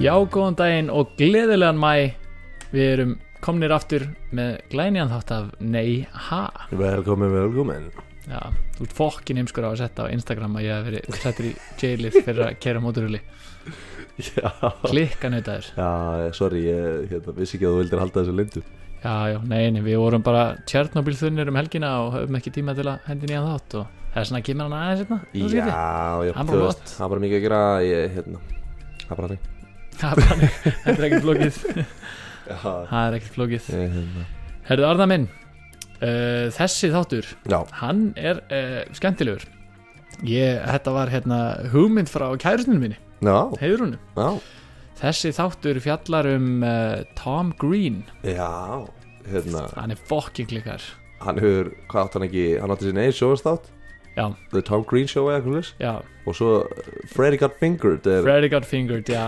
Já, góðan daginn og gleðilegan mæ Við erum komnir aftur með glænjan þátt af Nei Ha? Velkomin, velkomin. Já, þú ert fokkin heimskur á að setja á Instagram að ég hef verið settur í jailið fyrir að kera móturhuli Já, Klikkan heitaður já sorry, ég hérna, vissi ekki að þú vildir halda þessu lindu. Já, já, nei, nei, við vorum bara Tjernobyl þunnir um helgina og höfum ekki tíma til að hendi nýjan þátt og það er svona kemur hann aðeins hérna Já, já, það bara mikið að gera ég, hérna, það er bara Þetta er ekkert flókið. Það er ekkert flókið. Hérna. Herðu Arna minn uh, Þessi þáttur Já, hann er uh, skemmtilegur. Ég, þetta var hérna hugmynd frá kærustinu minni, já. Þessi þáttur fjallar um uh, Tom Green, Já, hérna, hann er fokkin klikkar hann hefur, hvað átt hann ekki, hann átti sinni einn sjóðastátt já, The Tom Green Show eða eitthvað já, Og svo uh, Freddy Got Fingered er Freddy Got Fingered já,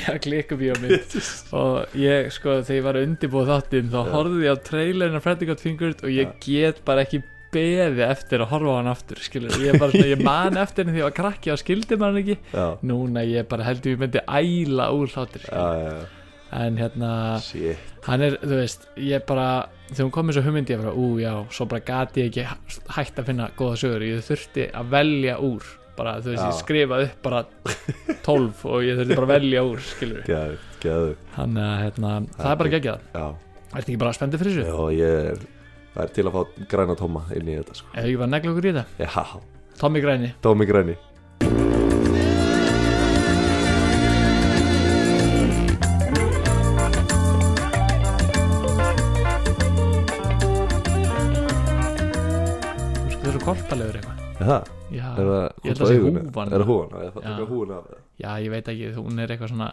já, klikkubíómynd og ég sko þegar ég var að undirbúa þáttinn þá Já. horfði ég á trailerinn af Freddy Got Fingered og ég get bara ekki beði eftir að horfa á hann aftur skilur, ég, bara, svona, ég man eftir henni því ég var krakki og skildi maður ekki. Já, núna ég bara heldur ég myndi æla úr hlátir já, já, já, en hérna shit. hann er, þú veist, ég bara þegar hún kom með svo hugmyndi, ég bara, ú já svo bara gati ég ekki hægt að finna góða sögur, ég þurfti að velja úr. Bara, þú veist, Já. ég skrifaði upp bara 12 og ég þurfti bara að velja úr skilur, gæðu hann að hérna, það er bara geggjað, ertu ekki bara spennið fyrir þessu? já, ég er Það er til að fá græna tóma inn í þetta sko. ég var að negla okkur í þetta, Já, Tommy Græni. Tómi græni það? já, Er það ég held að sé augun? húfan. Er það húan? Já, það taka húan af það já, ég veit ekki, hún er eitthvað svona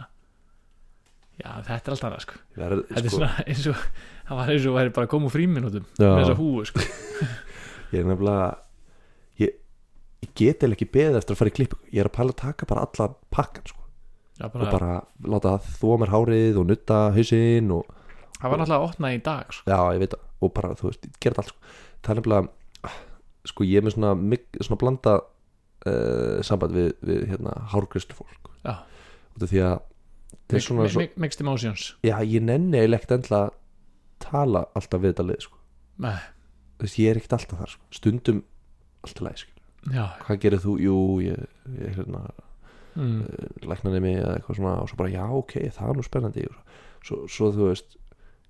já, þetta er allt annað sko er, Þetta er sko, svona eins og Það var eins og væri bara að koma úr fríminútum Já. Með þessa húu sko Ég er nefnilega Ég, ég get eða ekki beðið eftir að fara í klipp Ég er að pæla að taka bara alla pakkan sko. Já, Og bara, bara láta þvó mér hárið og nutta hausinn og, Það var náttúrulega að opna í dag sko. Já, ég veit það Og bara, þú veist, þetta allt sko. Það er nefnilega Sko, ég er með svona, svona blanda uh, Samband við, við hérna, hárgristu fólk af því að Það er svona Mi- svo, mi- Mixed emotions Já, ég nenni ekkert endla tala alltaf við þetta lið sko. Veist, ég er ekkert alltaf þar sko. stundum alltaf leið sko. Hvað gerir þú? Jú, ég, ég hérna, mm. læknaði mig eða eitthvað svona og svo bara, já, ok, það er nú spennandi svo, svo þú veist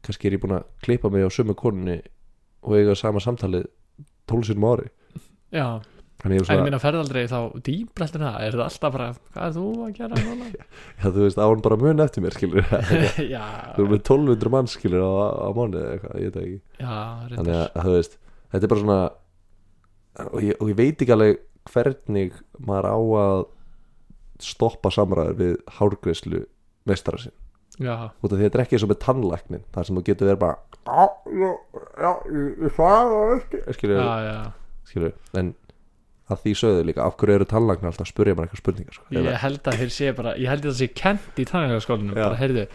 kannski er ég búin að klippa mig á sömu konunni og eiga sama samtalið tólsinn ári. Já. En ég minna ferðaldrei þá dýbra eftir það? Er það alltaf bara, hvað er þú að gera núna? já, þú veist, án bara mun eftir mér skilur, já, þú erum með 1200 mann skilur á, á mánuði eða eitthvað, ég veit ekki. Já, þannig að, þú veist, þetta er bara svona og ég, og ég veit ekki alveg hvernig maður á að stoppa samræður við hárgreislu meistara sinn Já, út af því að þetta er ekki eins og með tannlæknin þar sem þú getur verið bara já, já, já, ég- ég svarða ekki. Skilur, já, já. Skilur, en að því sögðu líka, af hverju eru tannlæknar alltaf að spurja mér eitthvað spurningar sko? Ég held að þeir sé bara Ég held að það sé kent í tannleikaskólanum Já. Bara heyrðu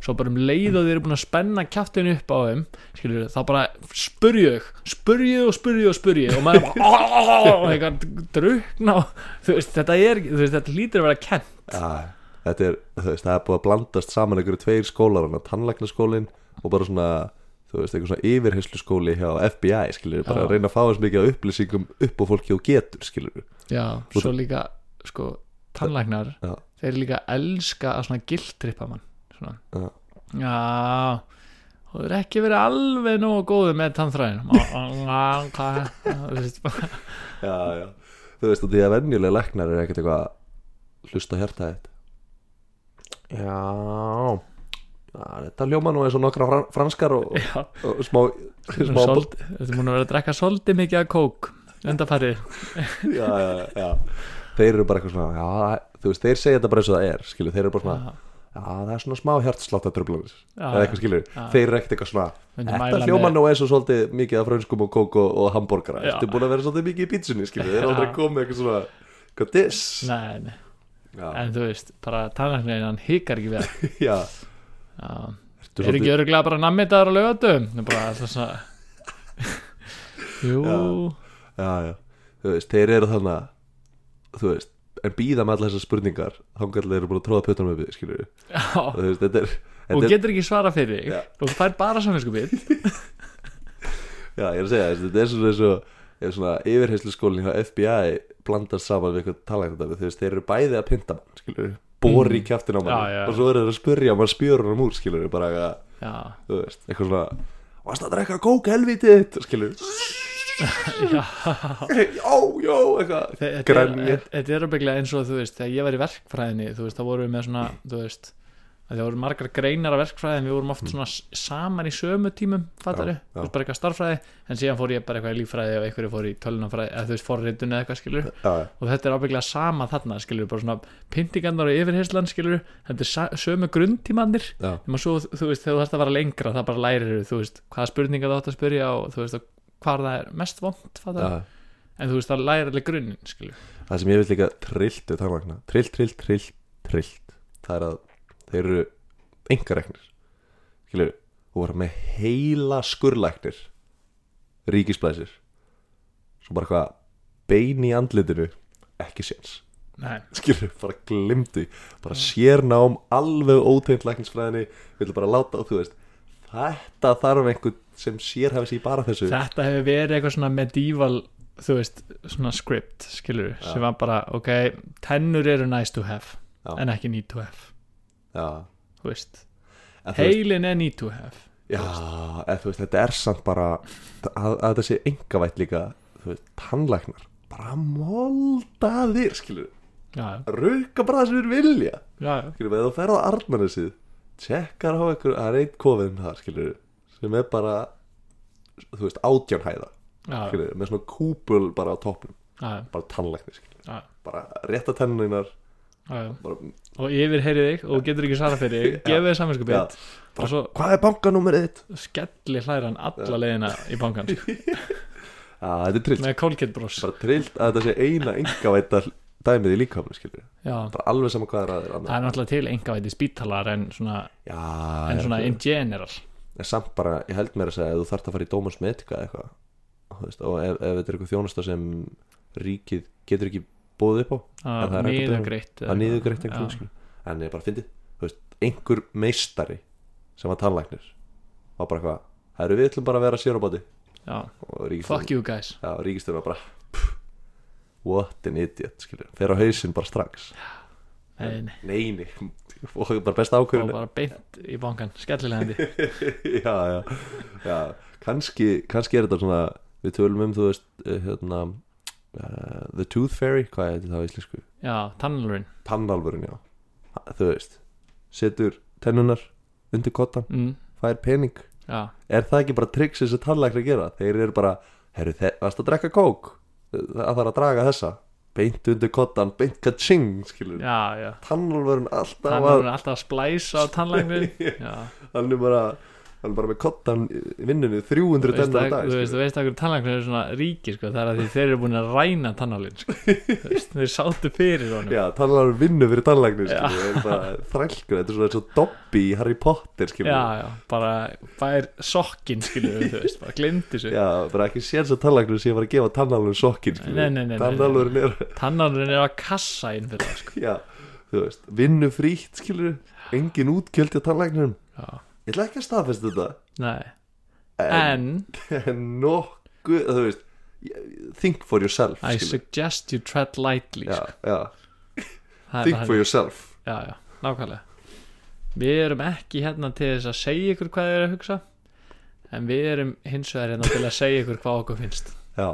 Svo bara um leið og þeir eru búin að spenna kjáttinu upp á þeim Skilur þá bara spurju þau Spurju og spurju og spurju Og maður bara drukna Þú veist þetta er Þú veist þetta lítur að vera kent ja, þetta er, veist, það er búið að blandast saman einhverju tveir skólar, tannlæknaskólin og bara svona, þú veist, eitthvað svona yfirheyslu skóli hjá FBI, skilur bara að reyna að fá þess mikið af upplýsingum upp á fólki og getur, skilur Já Svo líka Sko tannlæknar Já. Þeir líka elska að svona gildtrippa mann Svona. Já. Já Þú er ekki verið alveg nógu góðu með tannþræðin Hvað Þú veist bara. Já, já, þú veist, og því að venjulega læknar er ekkert eitthvað að hlusta þitt já. Þetta hljóma nú eins og nokkra fran franskar og, og smá, smá Þetta er múin að vera að drekka svolítið mikið af kók Undarfarið já, já, já. þeir eru bara eitthvað svona já, þú veist, þeir segja þetta bara eins og það er skilur, þeir eru bara svona, já, það er svona smá hjartsláttatrublunir, eða eitthvað skilur. Þeir eru ekkert eitthvað svona, þetta með- nú eins og svolítið mikið af frönskum og kók og, og hambúrgara þetta er búin að vera svolítið mikið í pítsunni þeir eru aldrei komið eitthvað svona hvað this Nei, nei, já, en þú veist Bara tannlæknin, hann hikar ekki við það. já, Já, er ekki öruglega bara nammiðdagar og lögatum Það er bara alltaf svona Jú þú veist, þeir eru þannig þú veist, en býða með allar þessar spurningar. Þangar þeir eru búin að tróða pötunum upp við skilur er, og er getur ekki svara fyrir þig. Og þú fær bara samvinskupið já, ég er að segja, þetta er svona eins og ef svona yfirheyslu skólinn hjá FBI blandast saman við eitthvað veist, þeir eru bæði að pynta mann skilur bóri í kjaftin á mann. Og svo eru þeir að spyrja mann spjörur um úr skilur bara eitthvað, þú veist, eitthvað svona varst að drekka kók helvítið? Þitt?" skilur já já, já, eitthvað Þe- Þetta er, öbygglega eins og þú veist þegar ég var í verkfræðinni, þú veist, þá vorum við með svona þú veist, það voru margar greinar af verkfræðin, við vorum oft svona s- saman í sömu tímum, fattari, Já, já. þú veist, bara eitthvað starffræði en síðan fór ég bara eitthvað í líffræði og einhverju fór í tölunafræði, eða þú veist, forritun eða eitthvað skilur já, og þetta er ábygglega sama þarna, skilur bara svona pyntingarnar og yfirheyslan, skilur þetta er sömu nema svo, þú veist, þegar þú þarfst að vara lengra það bara lærir, þú veist, hvaða spurninga þú átt að spyrja og þú veist, og hvar það er mest vond, fattari, já. en þú veist, það lærir alveg grunnin, skilur það sem ég vil líka trillt, trillt, trillt, trillt það er að þeir eru engareknir skilur, og voru með heila skurlæknir ríkisblæsir. Svo bara eitthvað bein í andlitinu ekki séns. Skilur, bara glimtu bara sérnám, alveg ótegnd læknisfræðinni, vil bara láta og þú veist, þetta þarf einhvern sem sér bara þessu. Þetta hefur verið eitthvað svona medieval þú veist, svona script skilur, Já. sem var bara, ok tennur eru nice to have Já. en ekki need to have, heilin er need to have já, þú veist, þetta er samt bara að, að þetta sé engavætt líka þú veist, tannlæknar bara moldaðir, skilur já, rauka bara það sem við vilja. Já, skilur, eða þú ferð á Arnarnesið tjekkar á einhver, það er einn kofinn þar, skilur, sem er bara þú veist, átjánhæða já, skilur, með svona kúpul bara á toppnum, já, bara tannlækni skilur, bara rétta já. Bara, og yfirheyrið þig og getur ekki svara fyrir þig. Gefið Já. og svo hvað er bankanúmerið þitt? skelli hlæra hann alla leiðina í bankan sko, þetta er trillt, með Colgate bros. Bara trillt að þetta sé eina engavætta dæmið í já, bara alveg sama hvað er að það er náttúrulega til engavæti spítalar en svona, Já, en svona in general. En samt bara, ég held mér að segja að þú þarft að fara í eða eitthvað og ef, ef þetta er eitthvað þjónusta sem ríkið getur ekki búið upp á. Það að ekkert niður greitt það niðurgreitt einhvern veginn en ég bara veist, einhver meistari sem var tannlæknir var bara eitthvað, það eru við ætlum bara að vera sér á báti. Já, og ríkistöðun fuck you guys. Já, ríkistöðun var bara pff, what an idiot, skilur. Fer á hausinn bara strax. Nei, nei. neini, og bara besta og ákvörðin bara beint í bankan skellilegandi já, já, já kannski, kannski er þetta svona við tölum um, þú veist, eh, hérna uh, The Tooth Fairy, hvað er þetta á íslensku? já, tannlurinn Tannalvurinn, já. Þú veist, setur tennunar undir kottan, mm, fær pening. Já, er það ekki bara tricks sem tannlæknar gera? Þeir eru bara, herru, það að drekka kók? Það þarf að draga þessa. Beint undir kottan, beint ka-ching skilur, tannalvurinn alltaf er alltaf að splæsa á hann er bara hann bara með kottan vinnunni 300 þú veist tennur á að, dag þú veist, þú veist að hverju tannlæknin er svona ríki sko, það er að því þeir eru búin að ræna tannálinn sko. Þeir sátu fyrir honum. Já, tannalvurinn vinnu fyrir tannlæknir þrælkur, þetta er svona og Dobby í Harry Potter já, já, bara fær sokkin þú veist, bara glimti sér Já, bara ekki sér sem tannlæknir sé að fara að gefa tannalvurinn sokkin Nei, nei, nei, nei, nei. tannalvurinn er tannálinn er að kassa inn fyrir það sko. já, þú veist, vinnu frítt engin útgjöld hjá tannlæknirum já, ég ætla ekki að staðfesta þetta. Nei, en, en nokkuð, þú veist think for yourself I skilur. suggest you tread lightly já, sko. já, er think for yourself. Já, já, nákvæmlega. Við erum ekki hérna til þess að segja ykkur hvað þið er að hugsa en við erum hins vegar hérna til að segja ykkur hvað okkur finnst. Já,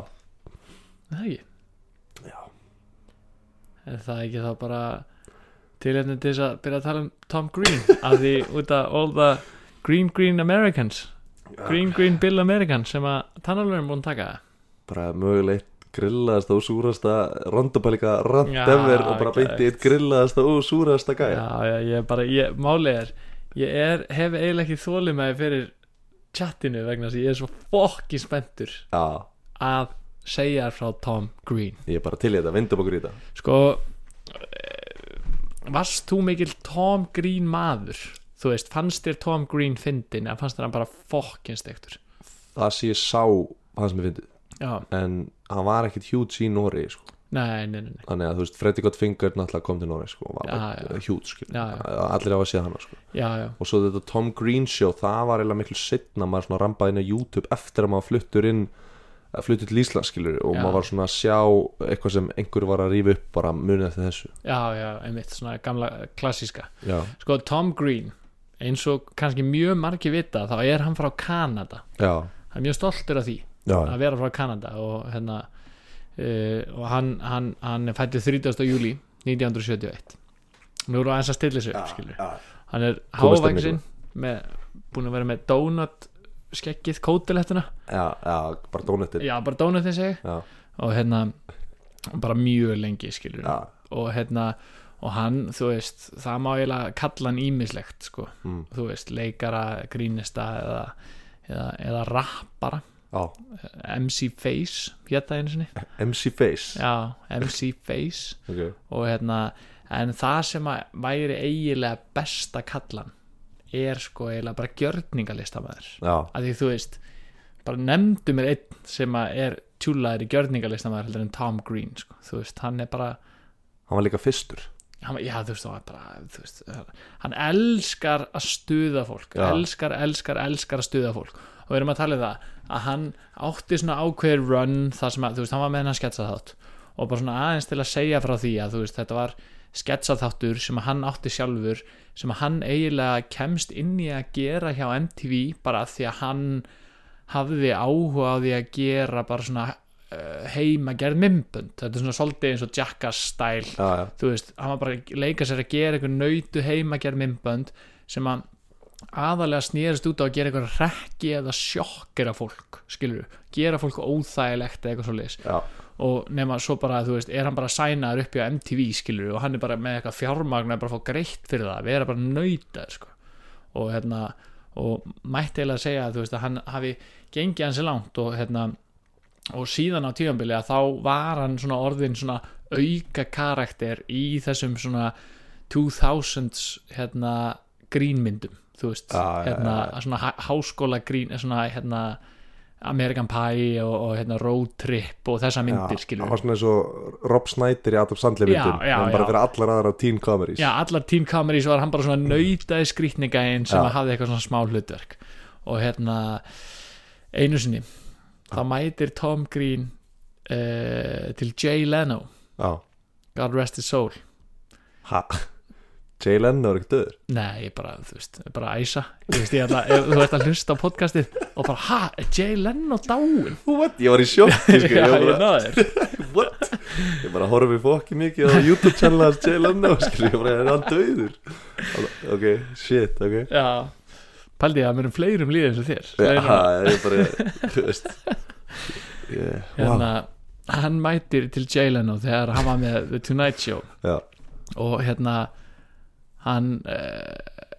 Er það ekki, já, er það ekki þá bara tilhefni til þess að byrja að tala um Tom Green? Af því út af all the Green Green Americans. Green Green Bill Americans sem að tannalur er búin að taka. Bara mögulegt grillaðasta og súrasta rondopælika rand Já, ever og bara beinti eitt grillaðasta og súrasta gæja. Já, já, ég bara, ég, máli er ég er, hef eiginlega ekki þólið með fyrir chattinu vegna þess að ég er svo fokki spenntur já, að segja frá Tom Green. Ég er bara til í þetta, vindum okkur í þetta. Sko eh, varst þú mikil Tom Green maður þú veist, fannst þér Tom Green fyndin eða fannst þér hann bara fokkin stektur það sé ég sá hann sem ég fyndið já, en hann var ekkit hjút í Nóri sko. nei, nei, nei, nei. þannig að þú veist, Freddy Got Finger náttúrulega kom til Noreg sko, og var hjút allir á að sé hana sko. já, já, og svo þetta Tom Green show það var eiginlega miklu setna maður svona rambaði inn á YouTube eftir að maður fluttur inn að fluttur til Ísland skilur og maður var svona að sjá eitthvað sem einhver var að rífa upp bara munið eftir þessu. Já, já, einmitt svona gamla klassíska. Já, sko Tom Green eins og kannski mjög margir vita þá er hann frá Kanada. Já, hann er mjög stoltur af því já, að vera frá Kanada og hérna uh, og hann, hann, hann er fættið 30. júli 1971 nú við aðeins að stilla sig upp hann er með, búin að vera með donut skeggið kótilettuna. Já, já, bara dónettir já bara donutin segi já, og hérna bara mjög lengi skilur og hérna og hann, þú veist, það má eiginlega kalla hann ímislegt sko, mm, þú veist, leikara grínista eða, eða, eða rappara. Já. MC Face, hérna einu sinni. MC Face. Já, MC Face. Okay. og hérna, en það sem að væri eiginlega besta kallan er sko eiginlega bara gjörningalistamaður. Að því þú veist bara nefndu mér einn sem að er tjúlaður í gjörningalistamaður heldur en Tom Green sko. þú veist, hann er bara hann var líka fyrstur hann, já, þú veist, bara, þú veist, hann elskar að stuða fólk Já. elskar, elskar, elskar að stuða fólk og við erum að tala um það að hann átti svona ákveðir run þar sem að, þú veist, hann var með hennar sketsaþátt og bara svona aðeins til að segja frá því að þú veist, þetta var sketsaþáttur sem að hann átti sjálfur sem að hann eiginlega kemst inn í að gera hjá MTV bara því að hann hafði áhuga á því að gera bara svona heima gerð mymbönd þetta er svona svolítið eins og Jackass stæl þú veist, hann var bara að leika sér að gera einhver nautu heima gerð mymbönd sem að aðalega snýrist út á að gera eitthvað rekki eða sjokkera fólk skilur gera fólk óþægilegt eða eitthvað svo leis já, og nema svo bara, þú veist, er hann bara sænaður upp á MTV skilur og hann er bara með eitthvað fjármagn að bara fá greitt fyrir það, vera bara nautaður sko. og hérna og mætti eiginlega að segja að þú veist að hann hafi gengið hansi langt og hérna og síðan á tíðanbili að þá var hann svona orðin svona auka karakter í þessum svona 2000s hérna grínmyndum þú veist, já, hérna já, svona há- háskóla grín svona hérna American Pie og, og hérna Road Trip og þessa myndir já skilur hann var svona eins og Rob Snyder í Adam Sandler myndum. hann bara fyrir allar aðra teen comedies. Já, allar Team Camerís var hann bara svona nautaði skrýtningæinn sem Já. að hafði eitthvað svona smá hlutverk. Og hérna einu sinni þá mætir Tom Green uh, til Jay Leno já, God rest his soul ha Jay Leno er ekki döður Nei, ég bara, þú veist, ég bara æsa Ég veist, ég ætla, ef þú ert að hlusta á podcastið og bara, ha, er Jay Leno dáin? What? Ég var í sjokki sko. Já, ég, ég bara, náður What? Ég bara horfi fokki mikið á YouTube channel hans Jay Leno skilur, Ég bara, er hann döður? Ok, shit, ok Já, pældi ég að mér um fleirum líðið eins og þér ég er bara, þú veist. Yeah, wow. hérna, hann mætir til Jay Leno þegar hann var með The Tonight Show. Já, og hérna hann uh,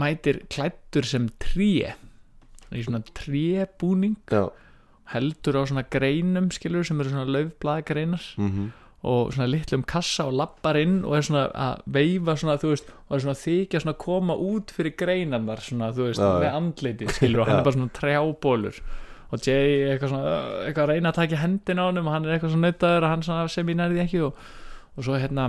mætir klættur sem tré. Í svona trébúning. Já. Heldur á svona greinum skilur sem eru svona laufblaða greinar mm og svona litlum kassa og lappar inn og er svona að veifa svona þú veist og er svona þykja svona að koma út fyrir greinarnar svona þú veist Já, já. með andliti skilur og hann Já. er bara svona trjábólur og Jay eitthvað svona eitthvað að reyna að taka hendin á honum og hann er eitthvað svona nautaður og hann svona sem ég nærði ekki og, og svo hérna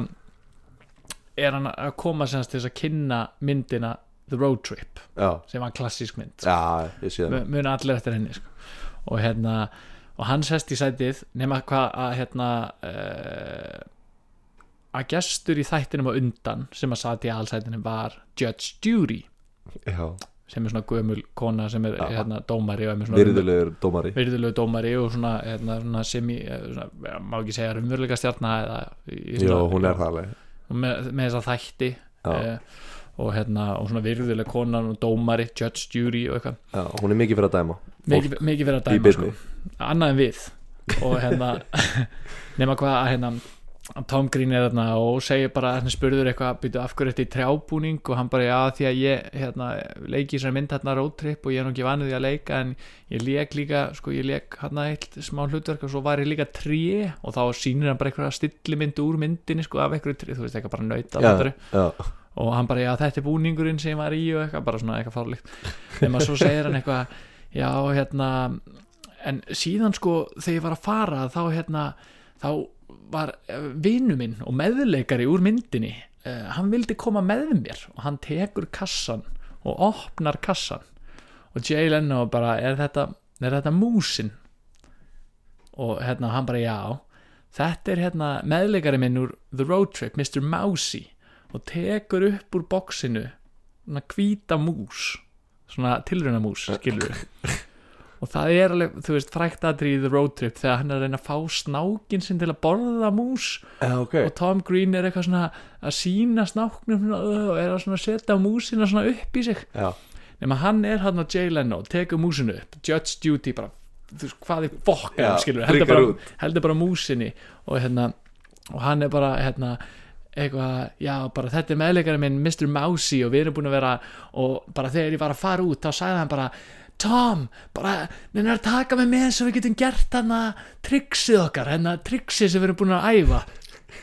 er hann að koma semst til þess að kynna myndina The Road Trip Já, sem var klassísk mynd já, það Mu- muna allir eftir henni sko. og hérna og hann sest í sætið nema hvað að hérna uh, að gestur í þættinum á undan sem að sati í allsætinu var Judge Judy. Já, sem er svona gömul kona sem er Já. hérna, dómari og svona virðulegur dómari. virðulegu dómari og svona, hérna, svona sem í svona, ja, má ekki segja raunveruleika stjarna eða í, í Jó, svona- hún er það með, með þessa þætti Já. uh, og hérna og svona virðuleg konan og dómari Judge Judy og eitthvað. Já, hún er mikið fyrir að dæma. Mikið, mikið fyrir að dæma sko. Annað en við. Og hérna nema hvað að hérna Tom Green er þarna og segir bara hann spurður eitthvað, byrju af hverju þetta í trjábúning? Og hann bara, já því að ég hérna, leiki þessari mynd hérna roadtrip og ég er nú ekki vanið því að leika en ég leik líka, sko ég leik hérna eitt smá hlutverk og svo var ég líka tré. Og þá sýnir hann bara eitthvað stillimynd úr myndinni sko af eitthvað tré, þú veist eitthvað bara nauta Já, já, og hann bara, já þetta er búningurinn sem ég var í og eitthvað, bara svona eitthvað fárlíkt þegar maður svo segir hann eitthvað já, hérna en síðan sko, þegar ég var að fara þá hérna, þá var vinnu minn og meðleikari úr myndinni uh, hann vildi koma með mér og hann tekur kassan og opnar kassan. Og Jay Leno bara er þetta, er þetta músin? Og hérna hann bara já. Þetta er hérna meðleikari minn úr The Road Trip, Mr. Mousy og tekur upp úr boxinu svona hvíta mús svona tilrauna mús, skilur og það er alveg, þú veist, frækt aðrið í The Road Trip þegar hann er að reyna að fá snákin sinn til að borða mús. Já, ok. Og Tom Green er eitthvað svona að sína snáknum og er að setja músina svona upp í sig. Já, nema hann er hann á Jay Leno tekur músinu upp, Judge Judy bara, þú veist, hvað er fokk Já, skilur, heldur bara, heldur bara músinni og hérna, og hann er bara hérna, eitthvað, já, bara þetta er meðleikari minn Mr. Mousy og við erum búin að vera og bara þegar ég var að fara út þá sagði hann bara, Tom bara, neina að taka mig með svo við getum gert hann að trixið okkar hérna trixið sem við erum búin að æfa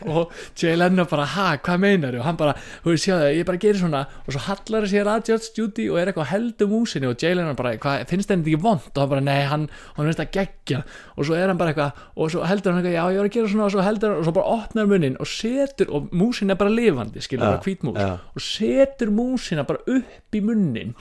og Jay Leno bara, ha, hvað meinar og hann bara, þú veist, sjáðu, ég bara gerir svona. Og svo hallar það sér að Judge Judy og er eitthvað heldur músinni og Jay Leno bara, hvað, finnst það ekki vond og hann bara, nei, hann, hann finnst það geggja og svo er hann bara eitthvað, og svo heldur hann eitthvað já, ég var að gera svona. Og svo heldur hann og svo bara opnar munnin og setur, og músin er bara lifandi skilur, Já, bara hvítmús, já. og setur músina bara upp í munnin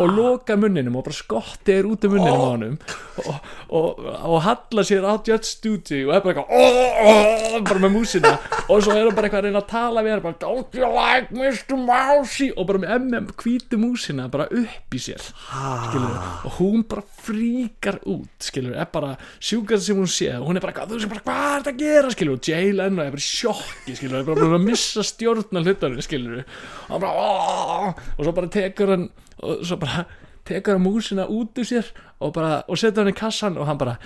og loka munninum og bara skotti er út í munninum á honum. Og, og, og halla sér á Judge Judy og er bara eitthvað oh, oh, bara með músina og svo er hann bara eitthvað að reyna að tala við hann bara don't you like Mr. Mousy? Og bara með MM hvítu músina bara upp í sér skilur, og hún bara fríkar út skilur, er bara sjúkast sem hún sé og hún er bara, þú veist bara, hvað er þetta að gera? Skilur, og Jay Leno er bara í sjokki skilur, er bara að missa stjórna hlutarinn skilur, og hann bara "Åh!" og svo bara tekur hann og svo bara tekur hann músina út úr sér og bara, og setur hann í kassan og hann bara,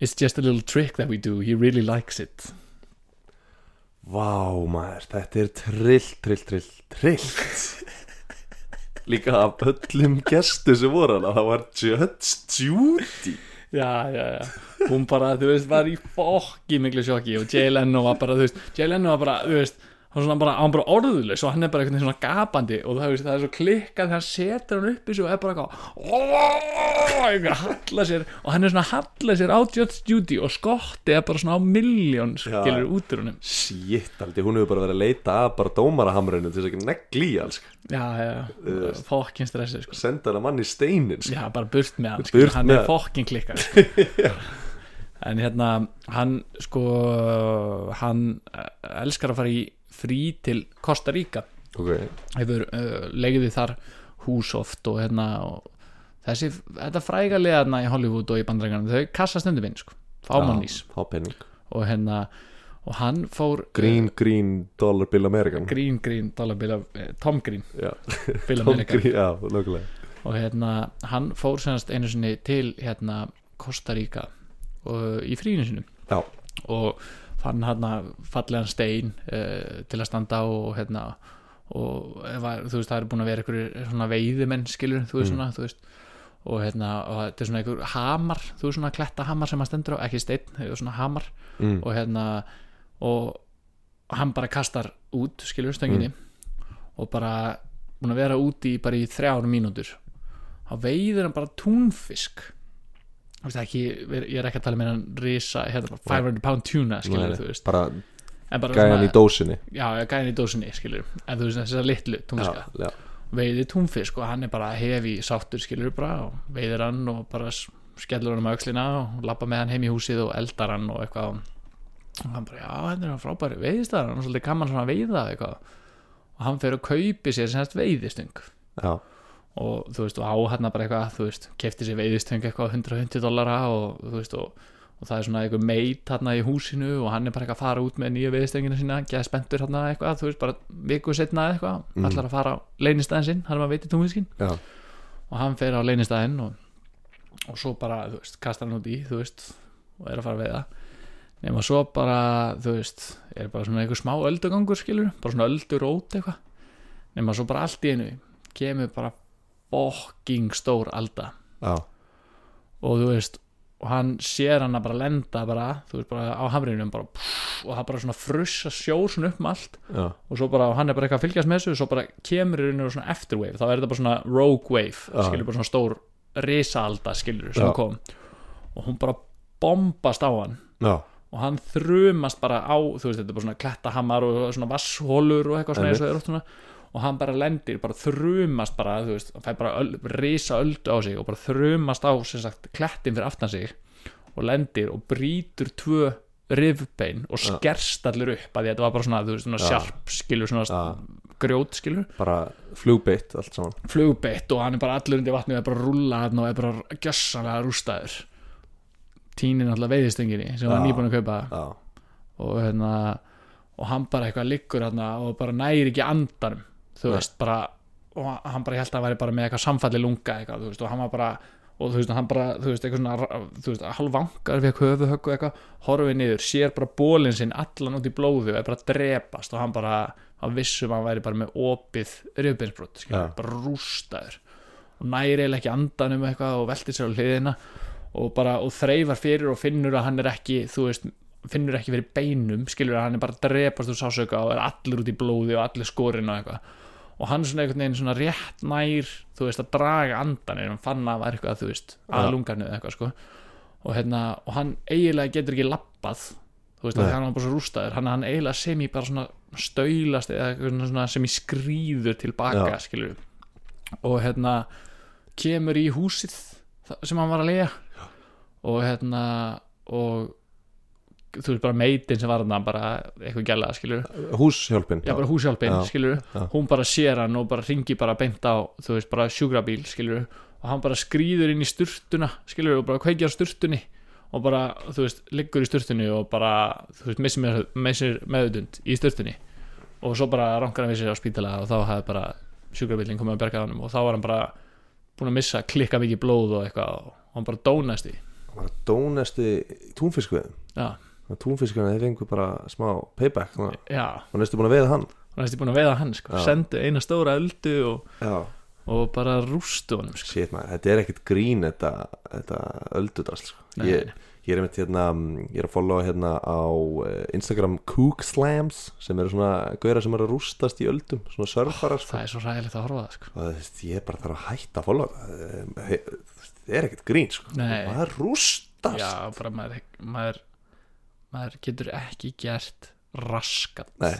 it's just a little trick that we do, he really likes it vá maður, þetta er trill, trill, trill, trill Líka af öllum gestu sem voru hana, það var Judge Judy. Já, já, já, hún bara, þú veist, var í fokki miklu sjokki og Jay Leno var bara, þú veist, Jay Leno var bara, þú veist hann bara, hann bara orðulegs og hann er bara einhvern veginn svona gapandi og það, það er svo klikkað þegar hann setur hann upp í sig og er bara eitthvað og hann er svona að halla sér á Judge Judy og skotti er bara svona á miljón skilur út úr honum. Shit, aldi, hún hefur bara verið að leita að bara dómarahamrinu til þess að ekki negli í alls já, já, fokkin stressið sko. Senda hana mann í steinin sko. já, bara burt með hann, Burt hann með er fokkin klikkað en hérna hann sko hann eh, elskar að fara í frí til Costa Rica. Ok, hefur uh, legið þar hús oft og hérna og þessi, þetta fræga liðarna í Hollywood og í bandrækjanum, þau kassa stundum inn sko, fámannís og hérna, og hann fór Green, green, dollar bill American. Green, Green, dollar bill eh, Tom Green, Já, bill Tom America Green, já, og hérna, hann fór senast einu sinni til hérna Costa Rica og, í fríinu sinum Já, og fann hérna fallegan stein uh, til að standa á og hérna og að, þú veist það er búin að vera einhverjir svona veiðimenn skilur þú veist Mm. svona þú veist og hérna og þetta er svona einhver hamar þú veist svona kletta hamar sem hann stendur á ekki er svona hamar mm. og hérna og hann bara kastar út skilur stönginni og bara búin að vera úti í bara í þrjár mínútur þá veiður hann bara túnfisk ekki, ég er ekki að tala með hann risa, hérna bara 500 pound tuna skilur Nei, þú veist. Bara bara gæjan í dósinni. Já, gæðin í dósinni, skilur en þú veist þess að litlu túnfiska já, já. veiði túnfisk og hann er bara hefi sáttur skilur bara og veiðir hann og bara skellur hann um öxlina og lappa með hann heim í húsið og eldar hann og eitthvað. Og hann bara, já, þetta er frábæri veiðistæðar hann er svolítið gaman svona að veiða eitthvað. Og hann fer og kaupi sér semst veiðistöng já. Og þú veist, og á hérna bara eitthvað þú veist, kefti sér veiðistöng eitthvað á 150 dollara og þú veist, og, og það er svona eitthvað meit hérna í húsinu og hann er bara eitthvað að fara út með nýja veiðistöngina sína geða spenntur hérna eitthvað, þú veist, bara viku setna eitthvað, Mm. allar að fara á leynistæðin sinn, hann er maður veitir tónfiskin já. og hann fer á leynistæðin og, og svo bara, þú veist, kastar hann út í þú veist, og er að fara að veiða nema svo bara, þú veist er bara svona einhver smá öldugangur skilur bara svona öldurót eitthvað nema svo bara allt í einu kemur bara fokking stór alda já. og þú veist og hann sér hann að bara lenda bara, þú veist, bara á hamrinum bara, pff, og það bara svona frussa sjór svona upp um allt já. og svo bara, og hann er bara eitthvað að fylgjast með þessu og svo bara kemur í rauninu svona afterwave þá er þetta bara svona rogue wave skilur bara svona stór risaalda skilur sem Já. kom og hún bara bombast á hann já. og hann þrumast bara á þú veist, þetta er bara svona klettahamar og svona vasshólur og eitthvað svona eins og þeir óttuna og hann bara lendir, bara þrumast bara, þú veist, hann fær bara öl, risa öldu á sig og bara þrumast á sem sagt, klettin fyrir aftan sig og lendir og brýtur tvö rifbein og Ja. skerst allir upp að því að þetta var bara svona, þú veist, svona Ja. sjarp skilur, svona Já. grjót skilur bara flugbeitt allt saman flugbeitt og hann er bara allur undir vatni og er bara að rúlla hann og er bara gjössanlega rústaður tínir náttúrulega veiðistöngin sem var Já. nýbúin að kaupa og hérna og hann bara eitthvað liggur hérna og bara næri ekki andanum þú veist bara og hann bara held að hann væri bara með eitthvað samfalli lunga eitthvað, þú veist, og hann var bara og þú veist, hann bara, þú veist, eitthvað svona þú veist, halvangar við eitthvað höfuhögg og eitthvað horfið niður, sér bara bólinn sinn allan út í blóðu og er bara að drepast og hann bara, hann vissum að hann væri bara með opið rjöfbeinsbrot, skilur, Já. bara rústaður og næri eiginlega ekki andanum eitthvað og veltir sér á hliðina og bara, og þreifar fyrir og finnur að hann er ekki, þú veist finnur ekki fyrir beinum, skilur að hann er bara að drepast úr sásauka og er allir út í blóði og allir skorinn og eitthvað og hann svona einhvern veginn svona rétt nær þú veist að draga andan en hann fann að það var eitthvað þú veist að lungarnu eða eitthvað sko. Og hérna og hann eiginlega getur ekki lappað þú veist að Nei. hann var bara svo rústaður. Hann, hann eiginlega sem í bara svona staulast eða sem í skrýður tilbaka Já. skilur og hérna kemur í húsið sem hann var að lega og hérna og þú veist bara meitin sem var hann bara eitthvað gæla skilur húshjálpin. Já, bara húshjálpin, Já. skilur Já. hún bara sér hann og bara ringi bara beint á þú veist, bara sjúkrabíl, skilur og hann bara skrýður inn í sturtuna skilur og bara kveikjar sturtunni. Og bara, þú veist, liggur í sturtunni og bara, þú veist, missir, með, missir meðutund í sturtunni. Og svo bara rankar hann við sér á spítala og þá hafði bara sjúkrabílinn komið að berga hann og þá var hann bara búin að missa klikka mikið blóð og eitthvað og hann bara dónast í. Hann var að dónesti túnfiskveðum já, túnfiskveðum þeir fengu bara smá payback hann næstu búin að veiða hann hann er búin að veiða hann sko, sendu eina stóra öldu og, og bara rústu honum sko. shit maður, þetta er ekkert grín þetta, þetta öldudast sko. Ég, ég er einmitt hérna ég er að followa hérna á eh, Instagram Kook Slams sem eru svona gauðra sem eru að rústast í öldum svona surfarar sko. það er svo ræðilegt að horfa það sko. og þú veist, ég er bara þarf að hætta að followa það Eh, það er ekkert grín sko. Maður rústast já, bara maður, maður maður getur ekki gert raskat. Nei.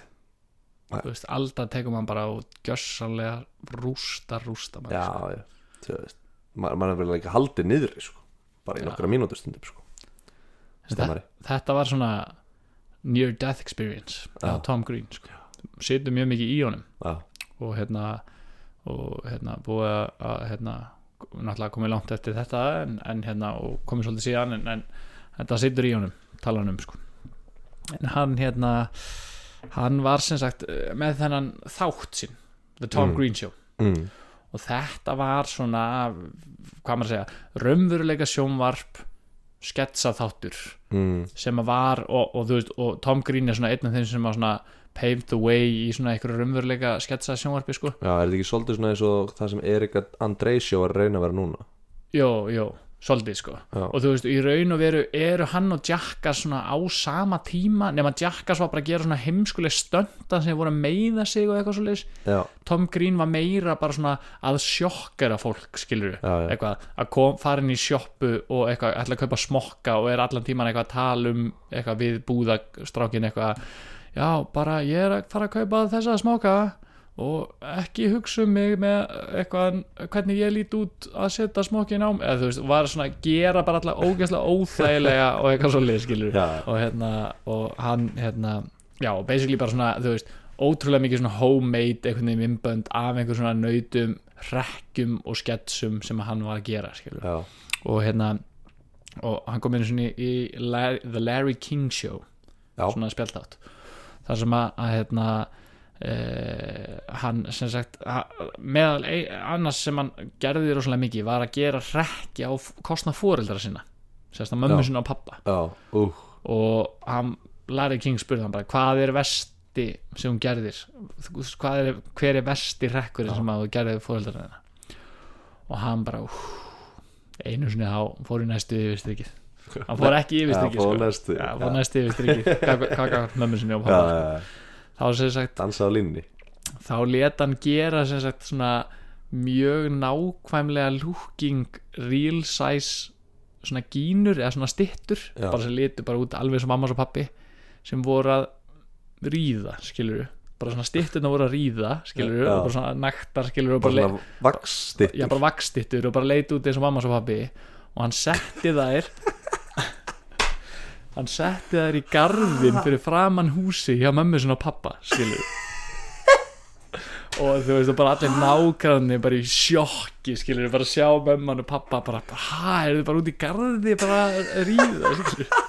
þú veist, alltaf tekur maður bara og gjössanlega rústa, rústa maður, já, já, þú veist. Maður, maður er vel ekki haldið niður sko. bara í nokkra mínútur stundum sko. stemmari. þetta var svona near death experience á Tom Green sko. situr mjög mikið í honum. Já, og hérna og hérna búið að- hérna, náttúrulega komið langt eftir þetta en, en hérna og komið svolítið síðan en, en þetta situr í honum tala hann um sko en hann hérna hann var sem sagt eh, með þennan þátt sinn The Tom Mm. Green Show mm. og þetta var svona hvað maður að segja, raunveruleika sjónvarp sketsa þáttur Mm. sem að var og, og, þú veist, og Tom Green er svona einn af þeim sem að svona paved the way í svona einhverju raunveruleika sketsa sjónvarpi sko já, er þetta ekki svolítið svona eins og það sem Erika Andreisjó er að reyna að vera núna Jó, jó, svolítið sko. Já, og þú veist, í raun og veru eru hann og Jackass svona á sama tíma nema Jackass var bara að gera svona heimskuleg stönda sem voru að meiða sig og eitthvað já, Tom Green var meira bara svona að sjokkera fólk, skilur já, já. eitthvað, að kom, fara inn í sjoppu og eitthvað, ætla að kaupa smokka og er allan tíman eitthvað að tala um eitthvað við búðastrákin eitthvað. Já, bara ég er að fara að kaupa þessa smokka og ekki hugsa um mig með eitthvað hvernig ég lít út að setja smokkin á mig eða þú veist, var svona að gera bara alltaf ógeðslega óþægilega og eitthvað svo lið skilur já, og hérna, og hann hérna, já, basically bara svona, þú veist ótrúlega mikið svona homemade einhvern veginn mymbönd af einhver svona nautum hrekkjum og sketsum sem hann var að gera skilur. og hérna og hann kom inn svona í Larry, The Larry King Show já, svona spjaldátt þar sem að, að hérna Uh, hann sem sagt meðal annars sem hann gerði rosalega mikið var að gera hrekki á kostna fóreldra sinna sérst að mömmu sinna og pappa já, úh, og hann, Larry King spurði hann bara hvað er vesti sem hún gerðir er, hver er vesti rekkurinn sem þú gerði fóröldar hennar og hann bara úf, einu sinni þá fór í næstu yfirstrykið hann fór ekki yfirstrykið sko. Já, fór næstu yfirstrykið hvað hvað mömmu sinni og pappa já, já, þá sem sagt dansa á línni þá let hann gera sem sagt svona mjög nákvæmlega looking real size svona gínur eða svona styttur Já. bara sem litu bara út alveg sem mamma og pappi sem voru að ríða skilur bara svona stytturna voru að ríða skilur Já. og bara svona naktar skilur bara bara, svona vakstittur já, bara vakstittur og bara leit út eins og mamma og pappi og hann setti þær hann setti þær í garðin fyrir framann húsi hjá mömmu sinna og pappa skilur og þú veist og bara allir nágranni bara í sjokki skilur bara sjá mömman og pappa bara, hæ, er þið bara út í garði bara að ríða? Skilur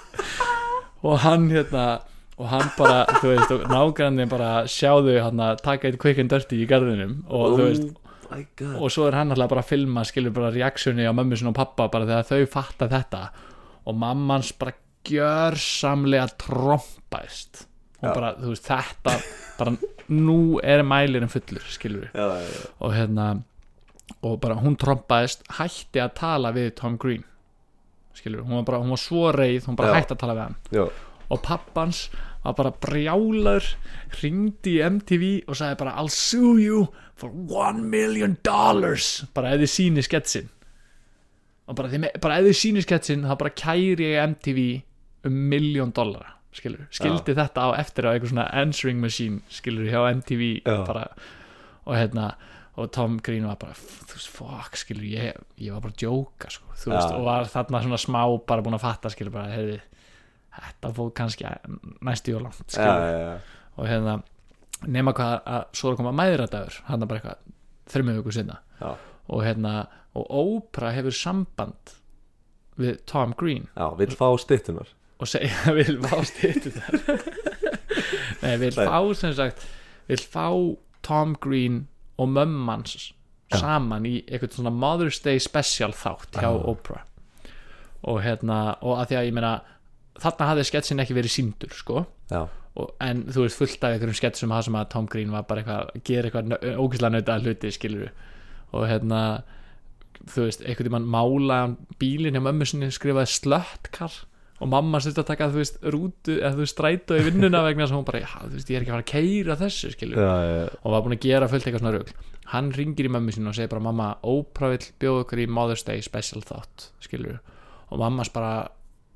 og hann hérna og hann bara, þú veist, nágranni bara sjáðu hann að taka eitt quick and dirty í garðinum og þú veist oh og svo er hann alltaf bara að filma skilur bara reaksjoni á mömmu sinni og pappa bara þegar þau fatta þetta. Og mammans bara gjörsamlega trompaðist. Og bara, þú veist, þetta bara nú er mælirinn fullur skilur já, já, já. og hérna og bara hún trompaðist hætti að tala við Tom Green skilur, hún var bara, hún var svo reið hún bara hætti að tala við hann. Já. og pappans var bara brjálaður ringdi í MTV og sagði bara I'll sue you for one million dollars. Bara þið síni sketsin og bara, bara þið síni sketsin þá bara kæri ég MTV um miljón dollara skilur, skildi þetta á eftir á eitthvað svona answering machine skilur hjá MTV Já. bara og hérna og Tom Green var bara fuck, skilur, ég, ég var bara að djóka sko, þú veist, Já. og var þarna svona smá bara búin að fatta, skilur, bara, hefði þetta fóð kannski næstu já, skilur, já, já. og hérna nema hvað að svo er að koma mæðradagur hann er bara eitthvað, þrjum viku sinna Já. og hérna, og Oprah hefur samband við Tom Green já, vill fá stittunar og segja vil fá stýttu þar. Nei, vil fá sem sagt vil fá Tom Green og mömmans Já. saman í eitthvað svona Mother's Day special þátt hjá Já. Oprah. Og hérna og að því að ég meina þarna hafði sketsin ekki verið síndur sko. Já, og, en þú veist fullt af einhverjum sketsum sem að Tom Green var bara eitthvað að gera eitthvað ógæslega nauta hluti skilur og hérna þú veist, einhvern tímann mála bílinn hjá mömmu sinni skrifaði slöttkar og mamma styrst að taka þú veist rútu eða þú veist strætó í vinnuna vegna að hún bara, já þú veist ég er ekki að fara að keira þessu já. og var búin að gera fullt eitthvað svona rugl. Hann ringir í mömmu sinni og segir bara mamma Oprah vill bjóða okkur í Mother's Day special þátt skilur og mammas bara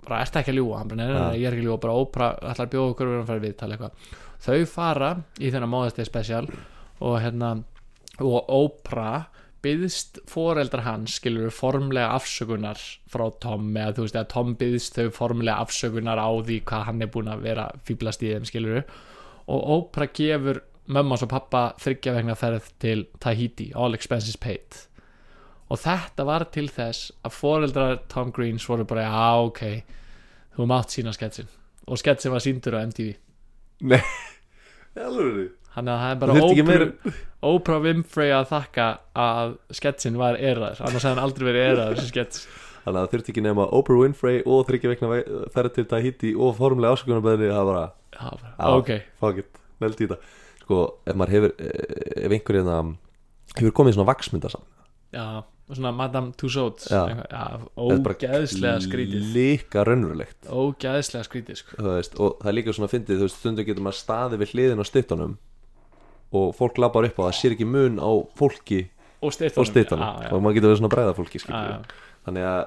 bara ert ekki að ljúga, hann bara neina, Ja. ég er ekki að ljúga bara Oprah ætlar að bjóða okkur og að fara við tala eitthvað. Þau fara í þennan Mother's Day special og hérna og Oprah byðst foreldrar hans skilur formlega afsökunar frá Tom eða þú veist að Tom byðst þau formlega afsökunar á því hvað hann er búin að vera fýblast í þeim skilur og Oprah gefur mömmas og pappa þryggja vegna ferð til Tahiti all expenses paid. Og þetta var til þess að foreldrar Tom Green svoru bara já ok, þú mátt sína sketsin og sketsin var síndur á MTV nei, alveg þannig að það er Það bara Oprah, Oprah Winfrey að þakka að sketsin var eraður. Annars hefði hann aldrei verið eraður þessi skets. Þannig að það þurfti ekki nema Oprah Winfrey og þryggja vegna ferð til Tahiti og formlega ásökunarbæðinni það bara, Já. ok, fuck it, neld í þetta. Sko, ef maður hefur eh, ef einhverjum það hefur komið svona vaksmyndasam já svona Madame Tussauds. Ógeðslega skrítið. líka raunverulegt. Ógeðslega skrítið sko. þú veist, og það er líka svona fyndið þú veist, stundum getur maður staðið við hliðin á stuttunum og fólk labbar upp á það sér ekki mun á fólki og já, já, og maður getur verið svona bræða fólki já. þannig að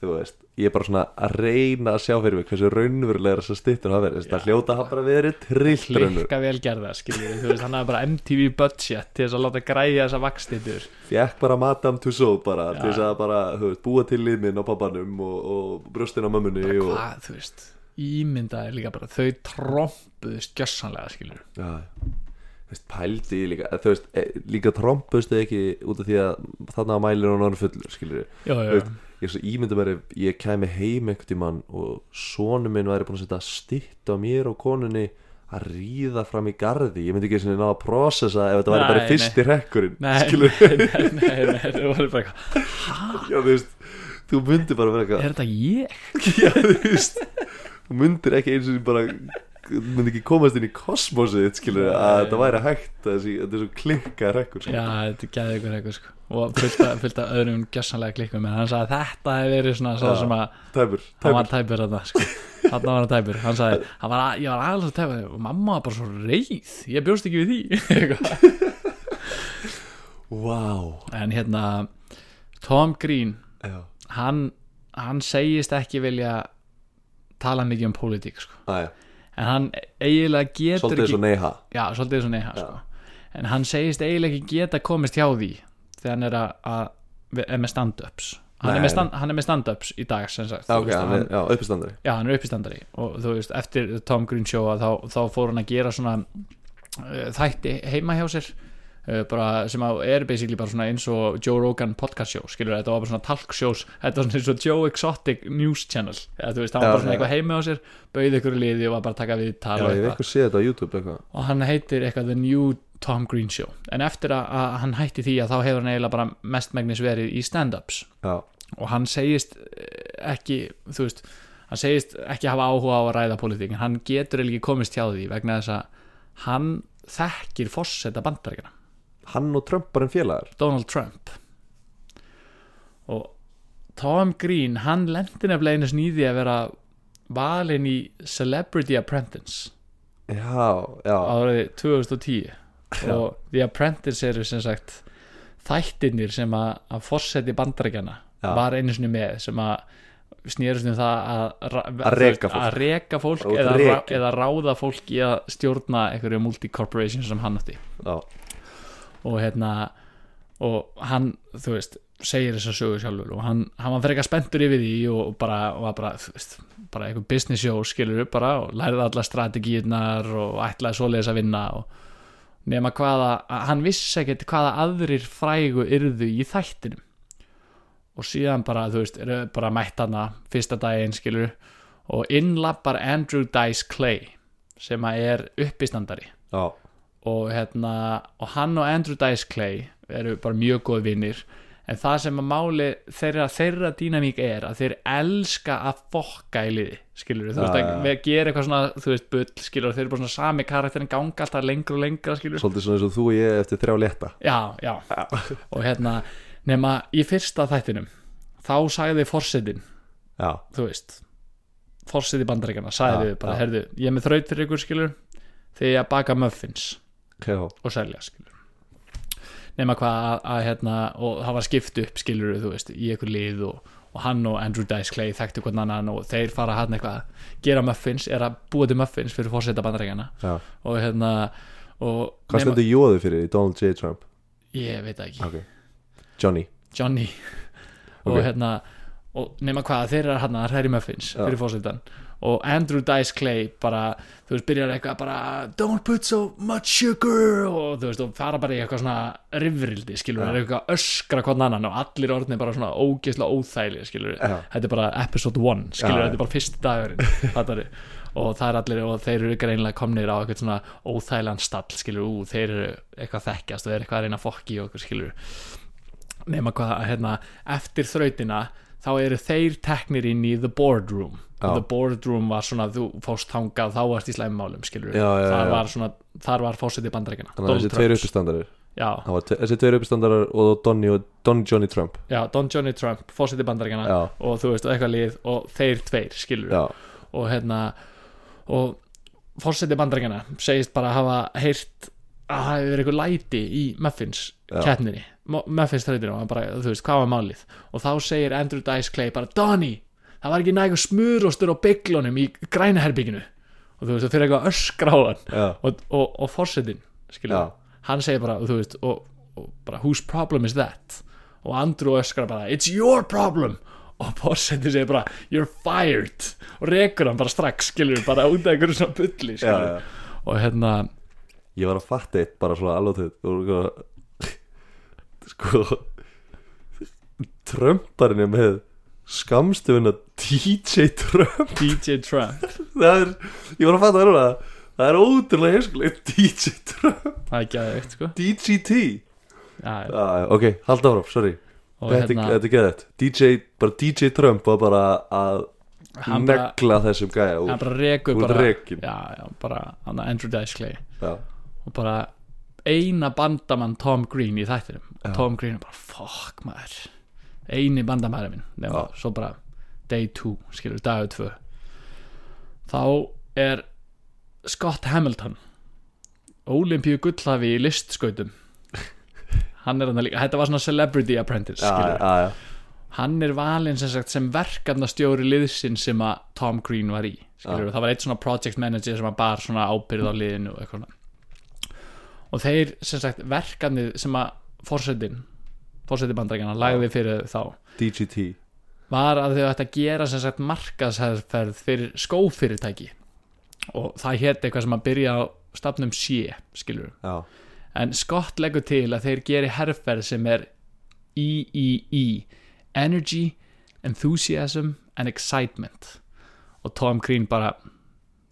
þú veist, ég er bara svona að reyna að sjá fyrir mig hversu raunverulega þessar stuttur hafa verið, það hljóta hafa bara verið trillt raunur, klikka vel gerða skiljið, þú veist, hann hafði bara MTV budget til þess að láta græja þessa vakstittur fekk bara Madame Tussauds bara til þess að bara, þú veist, búa til liðminn á pappanum og, og brjóstin á mömmunni bara og, hvað, þú veist ímyndaði líka bara, þau trompuðust gjössanlega veist, pældi ég líka þú veist, e, líka trompustu ekki út af því að þarna á mælir hún orðin fullur Veist, ég ímynda mér ef ég kæmi heim einhvern tímann og sonu minn væri búin að setja stitt á mér og konunni að ríða fram í garði ég myndi ekki svona ná að processa ef þetta væri bara Nei, fyrsti rekkurinn nei, skilur, nei, nei, nei, nei, það var bara eitthvað já þú veist þú myndir bara vera eitthvað er þetta ég? já þú veist þú myndir ekki eins og bara þú myndir ekki komast inn í kosmosið skilur að þetta væri hægt þessi, þetta er svo klikkað rekkur sko. já, þetta gæði ykkur eitthvað sko. Og fullt af öðrum gjössanlega klikkum en hann. Sagði þetta hefði verið svona svo Já. sem að tæpur, hann var tæpur. tæpur þarna sko. þarna var hann tæpur. Hann sagði, hann var, ég var aðeins að tæpur og mamma var bara svo reið, ég bjóst ekki við því. Wow en hérna Tom Green, já, hann hann segist ekki vilja tala mikið um pólitík sko. Æja, en hann eiginlega getur svolítið ekki svo já, svolítið svo neha Já. sko. en hann segist eiginlega ekki geta komist hjá því þegar hann er að, að er með stand-ups. Hann, hann er með stand-ups í dag sem sagt, Já, Þú ok, veist, hann já, uppistandari. Já, hann er uppistandari. Og þú veist, eftir Tom Green show þá, þá fór hann að gera svona uh, þætti heima hjá sér bara sem er basically bara svona eins og Joe Rogan podcast show, skilur þetta var bara svona talk shows, þetta var svona eins og Joe Exotic news channel, Já, var bara svona já. eitthvað heima hjá sér, bauði ykkur liði og var bara að taka við Já, tala hef eitthvað. á YouTube eitthvað. Og hann heitir eitthvað The New Tom Green Show. En eftir að, hann hætti því að þá hefur hann eiginlega bara mestmægnis verið í stand-ups. Já, og hann segist eh, ekki, þú veist hann segist ekki hafa áhuga á að ræða politík en hann getur ekki komist hjá því vegna þess að hann þekkir fórseta bandaríkina, hann og Trump bara en félagar. Donald Trump. Og Tom Green, hann lendi nefnilega einu snýði að vera valinn í Celebrity Apprentice. Já, já, árið 2010 og The Apprentice eru sem sagt þættirnir sem að, að fórseti bandarækjana Já. var einu sinni með sem að snýrust um það að, Að reka fólk. að reka fólk eða, ra, eða ráða fólk í að stjórna einhverju multi-corporation sem hann átti. Já, og hérna og hann, þú veist, segir þessa sögu sjálfur og hann, hann var frekar spenntur yfir því og bara, og var bara, þú veist bara einhver business show skilur upp bara og lærði alla strategíurnar og ætlaði svoleiðis að vinna og nema hvaða, að hann vissi ekkert hvaða aðrir frægu yrðu í þættinum. Og síðan bara, þú veist, eru bara mætt hana fyrsta daginn skilur og innlappar Andrew Dice Clay sem að er uppistandari. Já, og, hérna, og hann og Andrew Dice Clay eru bara mjög góð vinnir en það sem að máli þeirra, þeirra dýnamík er að þeir elska að fokka í liði skilur þú veist Já, að við gera eitthvað svona þú veist bull skilur þeir eru bara svona sami karakterin ganga alltaf lengur og lengra skilur svolítið svona eins og þú og ég eftir þrjá létta. Já, já, og hérna nema í fyrsta þættinum þá sagði forsetin Já, þú veist forseti bandaríkana sagði Já, við bara, herðu, ég er með þraut fyrir ykkur skilur þegar að baka muffins já, og selja skilur nema hvað að, að hérna og það var skipt upp skilur þú veist í einhver lið og, og hann og Andrew Dice Clay þekktu hvern annan og þeir fara hann eitthvað að gera muffins, er að búa til muffins fyrir fórseta bandarækjana og hérna og Hvað stendur jóðu fyrir í Donald J. Trump? ég veit ekki, Ok, Johnny. Johnny. Og Ok. hérna og nema hvað þeir eru hann að hræri muffins fyrir fórsetan og Andrew Dice Clay bara, þú veist, byrjar eitthvað bara don't put so much sugar og þú veist, og fara bara í eitthvað svona rifrildi, skilur, Já. er eitthvað að öskra hvern annan og allir orðnir bara svona ógeðslega óþæli, skilur, Já. þetta er bara episode 1, skilur, já. þetta er bara fyrsti dagurinn og það er allir og þeir eru greinlega komnir á eitthvað svona óþælan stall, skilur, ú, þeir eru eitthvað þekkjast og þeir eru eitthvað að reyna fokki og eitthvað, skilur nema hvað, hérna, eftir þrautina þá eru þeir teknir inn í the boardroom. Og the boardroom var svona, þú fórst þangað þá varst í slæmmálum, skilur Já, já, þar já. var svona, þar var fórsetið bandarækina Þannig að þessi tveir uppistandarir Þessi tveir uppistandarar og og Don Johnny Trump. Já, Don Johnny Trump fórsetið bandarækina Já, og þú veist, eitthvað lið og þeir tveir, skilur og hérna og fórsetið bandarækina segist bara hafa heyrt að það hefur verið eitthvað læti í Muffins Mo- Muffins þrautinu og hann bara, þú veist, hvað var málið? Og þá segir Andrew Dice Clay bara, Donny það var ekki nægur smurostur á bygglunum í grænaherbygginu og þú veist, það fyrir eitthvað að öskra á hann. Já, og, og, og fórsetin, Já. hann segir bara, veist, og, og bara whose problem is that? Og Andrew öskra bara, it's your problem. Og fórsetin segir bara, you're fired. Og rekur hann bara strax, skilur bara út af einhverju svona bulli, já. og hérna, Ég var að fatta eitt bara svona alveg Sko Trumparinn er með skamstöfuna DJ Trump? DJ Trump. Það er, ég var að fatta það núna. Það er ótrúlega heimskulegt DJ Trump. Það er ekki aðeins, sko DGT já. ah, Ok, halda áfram, sorry. Þetta, hérna, er geðið DJ, bara DJ Trump var bara að negla þessum gæja hann bara rekur úr bara, já, já, bara Andrew Dice Clay. Já, og bara eina bandamann Tom Green í þættinum. Og. Tom Green er bara fuck maður eini bandamæður minn. Nema, Já. svo bara day 2 skilur dagur 2 þá er Scott Hamilton Olympíu gullhafi í listskautum. Hann er hann líka, þetta var svona celebrity apprentice já, já. hann er valinn sem sagt sem verkefnastjóri liðsin sem að Tom Green var í skilur, það var eitt svona project manager sem að bar svona ábyrð á liðinu og eitthvað og þeir sem sagt verkefnið sem að fórsetin fórseti bandarækjana lagði fyrir þá. DGT var að þau ætti að gera sem sagt markaðsherferð fyrir skófyrirtæki. Og það hétt eitthvað sem að byrja á stafnum C skilur Já, en Scott leggur til að þeir geri herferð sem er EEE Energy, Enthusiasm and Excitement. Og Tom Green bara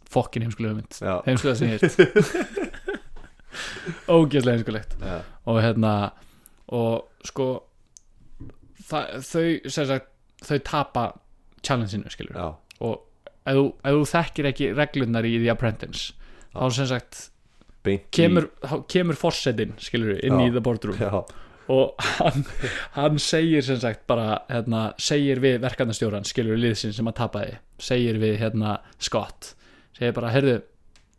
fokkin heimskulega mynd heimskulega sem hér ógeðslega heimskulegt. Og hérna og sko það, þau sagt þau tapa challenge-inu skilur já, og ef þú, ef þú þekkir ekki reglurnar í The Apprentice þá sem sagt kemur, þá kemur fórsetin skilur inn Já. í The Boardroom. Já, og hann, hann segir sem sagt bara hérna, segir við verkefnastjóran skilur liðsinn sem að tapa þið segir við hérna Scott. Segir bara, heyrðu,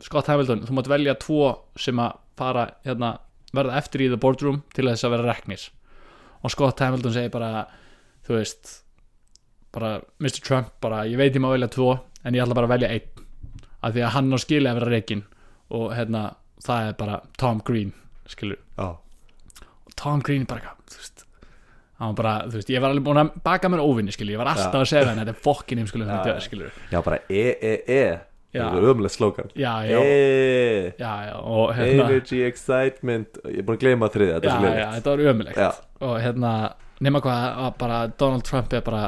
Scott Hamilton þú mátt velja tvo sem að fara hérna, verða eftir í The Boardroom til þess að vera reknir og Scott Hamilton segir bara þú veist bara Mr. Trump, bara ég veit ég má velja tvo en ég ætla bara að velja einn af því að hann á skili að vera rekin og hérna, það er bara Tom Green skilur já, og Tom Green bara þú veist bara, veist, ég var alveg búin að baka mér óvinni, skilur, ég var alltaf Já. að segja hann þetta er fokkin heim, skilur, Já, bara E-E-E Já. Það er ömlega slókan já, já, já, já, og hérna Energy, excitement Ég er búin að gleyma þriðja, þetta já, já, var ömulegt Já. og hérna, nema hvað að bara Donald Trump er bara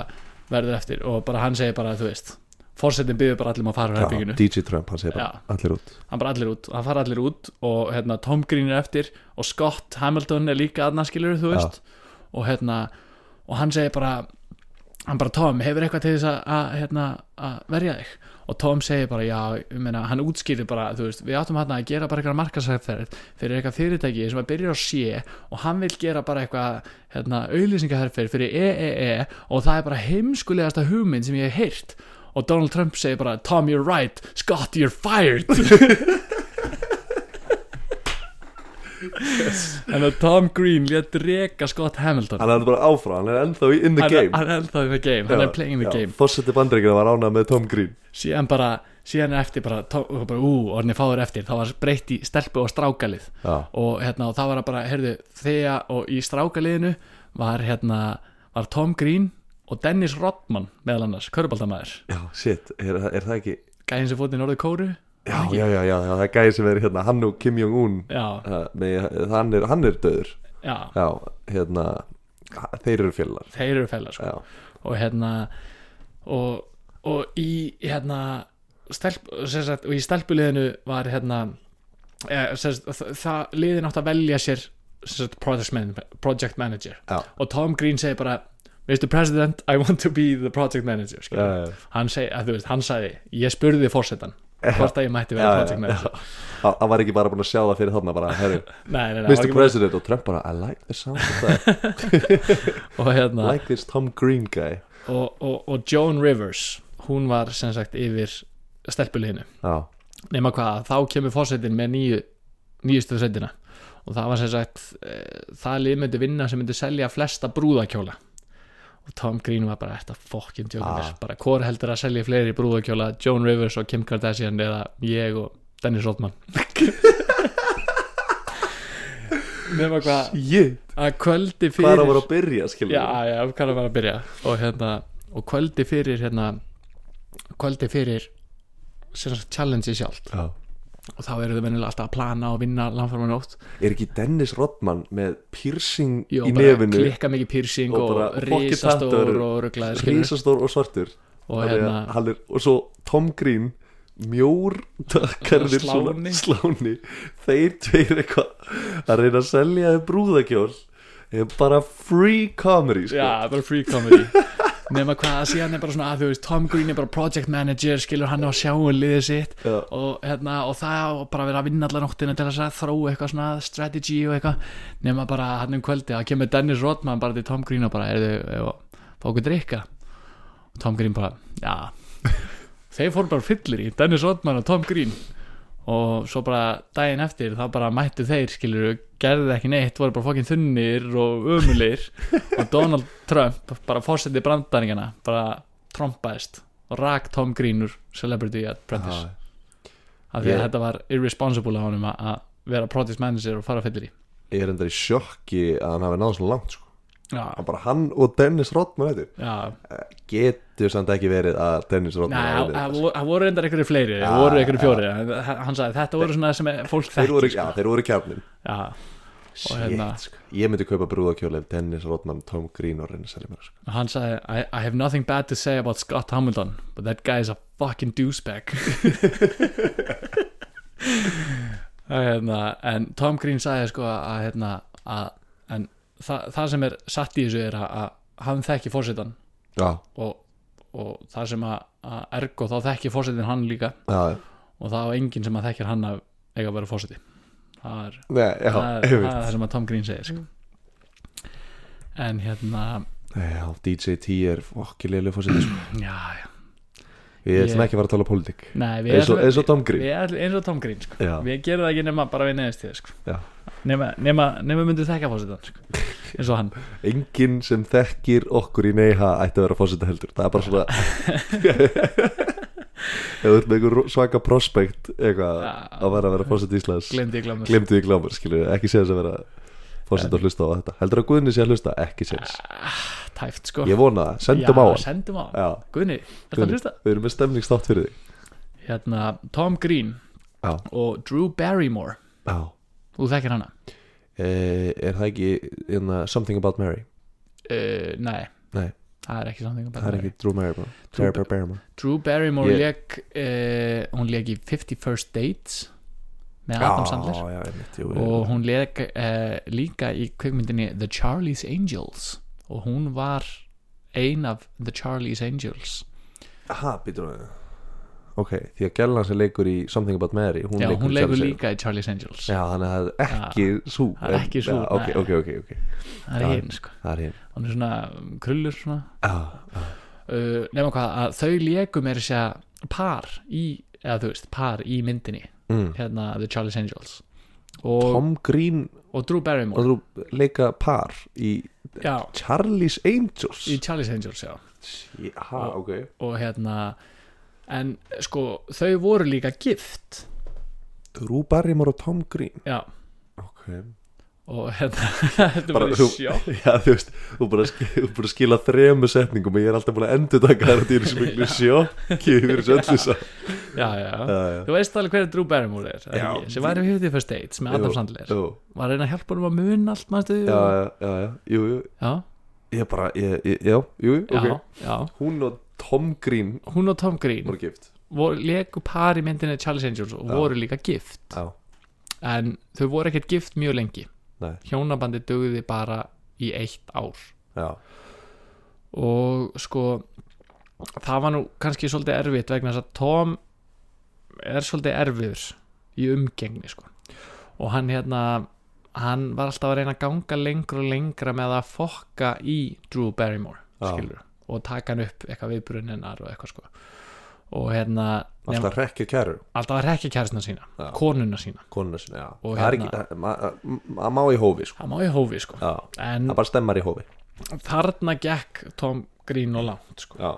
verður eftir og bara hann segir bara, þú veist fórsetin byggður bara allir um að fara úr herbygginu DJ Trump, hann segir bara Já. allir út. Hann bara allir út, hann fara allir út og hérna Tom Green er eftir og Scott Hamilton er líka aðna skilur þú Já. veist. Og hérna og hann segir bara hann bara Tom, hefur eitthvað til þess að, hérna, verja þig og Tom segir bara, já, meina, hann útskýrir bara, veist, við áttum hérna að gera bara eitthvað markasherferð fyrir eitthvað fyrirtæki sem að byrja á C og hann vil gera bara eitthvað hérna, auðlýsingaherferð fyrir EEE og það er bara heimskulegasta hugmynd sem ég hef heyrt. Og Donald Trump segir bara, Tom, you're right, Scott, you're fired en að Tom Green létt reka Scott Hamilton. Hann er bara áfram, hann er ennþá in the game. hann er ennþá í the game, hann er playing the game. Fossetti bandreikina var ánað með Tom Green. Síðan bara, síðan eftir bara, Tom, bara ú, orðinni fáður eftir það var breytt í stelpu og strákalið. Já, og hérna, og það var bara, heyrðu þegar, og í strákaliðinu var hérna, var Tom Green og Dennis Rodman meðal annars, körbaldamæður, já, shit, er, er það ekki gæðin sem fótt í Norður Kóru Já, já, já, já, það er gæði sem er hérna Hann og Kim Jong-un. Hann, er, hann er döður já, Já, hérna Þeir eru féllar þeir eru fæla sko. Já, og hérna og, og í hérna stelp, sagt, og í stelpuliðinu var hérna eh, sem sagt, það, það liðin átt að velja sér sagt, project, man, project manager. Já, og Tom Green segir bara Mr. President, I want to be the project manager hann segi, að þú veist, hann sagði ég spurði fórsetan hvort að ég mætti vera project manager. Hann var ekki bara búin að sjá það fyrir þarna bara, herru, Mr. President og Trump bara I like the sound of that. Hérna like this Tom Green guy. Og, og, og Joan Rivers hún var sem sagt yfir stelpuliðinu Já, nema hvað, þá kemur fórsetin með nýju nýjustu sveitina. Og það var sem sagt e, það lið myndi vinna sem myndi selja flesta brúðakjóla og Tom Green var bara þetta fokkin tjókum Ah. bara hvort heldur að selja fleiri brúðakjóla Joan Rivers og Kim Kardashian eða ég og Dennis Rodman? Nema hvað shit. að kvöldi Hvað fyrir er að voru að byrja, skilur já, já, hvað er að byrja? Og hérna, og kvöldi fyrir hérna, kvöldi fyrir challenge sjálft. Já. Og þá eru þau venjulega alltaf að plana og vinna langfram á nótt. Er ekki Dennis Rodman með piercing Jó, í bara nefinu? klikka mikið piercing Og og, bara risastór og rugglaðir skilur Rísastór og svartur. Og hérna er, og svo Tom Green mjór takkarðir Sláni. sláni. Þeir tveir eitthvað að reyna að selja brúðakjól bara free comedy sko. já, bara free comedy nema hvað að síðan er bara svona að þú veist Tom Green er bara project manager skilur hann á að sjá um sitt Já. og, hérna, og það bara vera að vinna allar nóttina til að þróa eitthvað svona strategy og eitthvað. Nema bara hann um kvöldi að kemur Dennis Rodman bara til Tom Green og bara er þau fá okkur drikka og Tom Green bara já. Þeir fóru bara fyllir í Dennis Rodman og Tom Green og svo bara daginn eftir þá bara mættu þeir skilur gerðu ekki neitt, voru bara fokkin þunnir og ömulir og Donald Trump bara fórsetið brandaringana bara trompaðist og rak Tom Green úr Celebrity Apprentice af því að þetta var irresponsible á honum að- vera product manager og fara fyllir í. Ég er endar í sjokki að hann hafi náð svona langt Hann bara hann og Dennis Rodman já, Getur samt ekki verið að Dennis Rodman það voru- reyndar einhverju fleiri það voru einhverju fjóri hann sagði þetta voru svona sem fólk já, þeir voru kjarnin já, Shit, hérna- sko. Ég myndi kaupa brúðakjóli ef Dennis Rodman, Tom Green og Renni Sellimur sko. hann sagði I, I have nothing bad to say about Scott Hamilton but that guy is a fucking douchebag. Hérna, en Tom Green sagði sko að, hérna, það, það sem er satt í þessu er að, að hann þekki fórsetan og, og það sem að, að ergo þá þekki fórsetin hann líka. Já, og það á enginn sem að þekkir hann að eiga að vera fórseti það er það, er, það er sem að Tom Green segir sko. en hérna Já, DJ T er fokkilega fórsetið sko. já, já, Við ætlum ekki að fara að tala pólitík. Nei við eins, og- Tom Green. eins og Tom Green sko. Við gerum það ekki nema bara við neðist þér sko. Nema, nema, nema myndið þekka fórsetan sko. eins og hann. Enginn sem þekkir okkur í neyha ætti að vera fórseta heldur. Það er bara svona Ef þú ert með einhver svaka prospekt eitthvað Já. að vera að vera fórseta Íslands. Glemdi því glámur, ekki séðast að vera fórseta að hlusta á þetta. Heldur að Guðni sé að hlusta? Ekki séðast tæft sko. Ég vona það, sendum á hann. Já, Guðni, þetta Guðni, hlusta? við erum með stemningstátt fyrir því hérna, Tom Green Já, og Drew Barrymore. Þú þekkir hana Er það ekki in, uh, Something About Mary? uh, nei, Nei, það er ekki something about það er Mary. ekki Drew Barrymore. Drew Drew Barrymore. Drew Barrymore Ég- leik uh, hún leik í 50 First Dates með Adam Sandler. Já, einmitt, jú, og hún leik uh, líka í kvikmyndinni The Charlie's Angels. Og hún var ein af The Charlie's Angels. Aha, býtur við Ok, því að Gellan sem leikur í Something About Mary Hún já, leikur, hún leikur líka í Charlie's Angels. Já, þannig að það er ekki sú það er en- ekki sú, já, ok, nei. ok, ok, ok. Það er Já. hinn sko. Það er hinn. Hún er svona um, krullur svona. Já, já, uh, nema hvað að þau leikum er þess að par í eða þú veist, par í myndinni mm. hérna The Charlie's Angels. Og, Tom Green og Drew Barrymore. og þú leika par í já, Charlie's Angels? Í Charlie's Angels já. Já, ok. Og hérna en sko þau voru líka gift. Drew Barrymore og Tom Green? Já. Ok. Og hérna þetta var þú- sjokk. Já, þú veist, þú bara, þú bara skila þremu setningum og ég er alltaf búin að endur taka það að er svo miklu sjokki þessu öllu svo já, já. Já, þú veist alveg hverju Drew Barrymore er Já. ekki? sem var í Fifty First Dates með Adam Sandler. var að reyna að hjálpa honum að muna allt mannstu já, já, já, jú, jú. Já, Ég bara, ég, ég, já, jú, jú, já, ok já. Hún og Tom Green. Hún og Tom Green voru gift. leku par í myndinni Charlie's Angels og Já. voru líka gift. Já, en þau voru ekkert gift mjög lengi. Nei, hjónabandi dögði bara í eitt ár. Já. Og sko það var nú kannski svolítið erfitt vegna þess að Tom er svolítið erfiður í umgengni sko. Og hann hérna hann var alltaf að reyna að ganga lengra og lengra með að fokka í Drew Barrymore skilur og taka hann upp eitthvað viðbrunninnar og eitthvað sko. Og hérna Alltaf rekja kæru alltaf að rekja kæristna sína Já. konuna sína. Konuna sinna, já. Og Það er hérna- ekki, það- maður má í hófi, sko. Það má ég hófi sko. Já, en það bara stemmar í hófi. Þarna gekk Tom Green og langt sko. Já,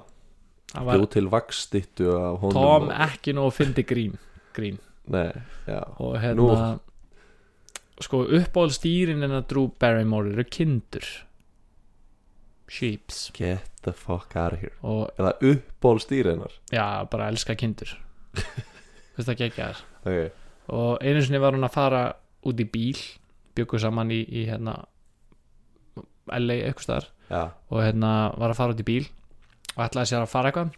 Það var bjú til vakstittu Tom og, ekki nóg fyndi Green, green. Nei, já. Og hérna sko uppáhaldstýrin en að Drew Barrymore eru kindur sheeps. Get the fuck out of here. Og Eða uppból stýrinar já, bara elska kindur. Veist það ekki þar Ok, og einu sinni var hún að fara út í bíl byggu saman í, í hérna LA eitthvað staðar. Já, og hérna var að fara út í bíl og ætlaði sér að fara eitthvað.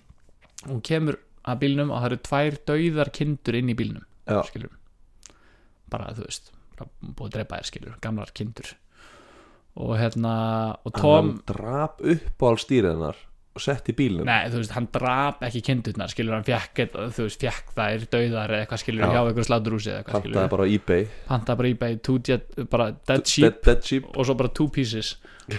Og hún kemur að bílnum og það eru tvær dauðar kindur inn í bílnum já. skilur bara þú veist, bara búið að drepa þér skilur gamlar kindur og hérna, og Tom Hann drap uppból stýrinar og sett í bílnum. Nei, þú veist, hann drap ekki kindurnar skilur, hann eitthvað, þú veist, fekk þær dauðar eða eitthvað skilur Já. hjá einhverju sláturhúsi eða eitthvað Pantaði skilur, bara á ebay. Panta bara bei two jet, bara dead sheep Dead, dead sheep. og svo bara two pieces.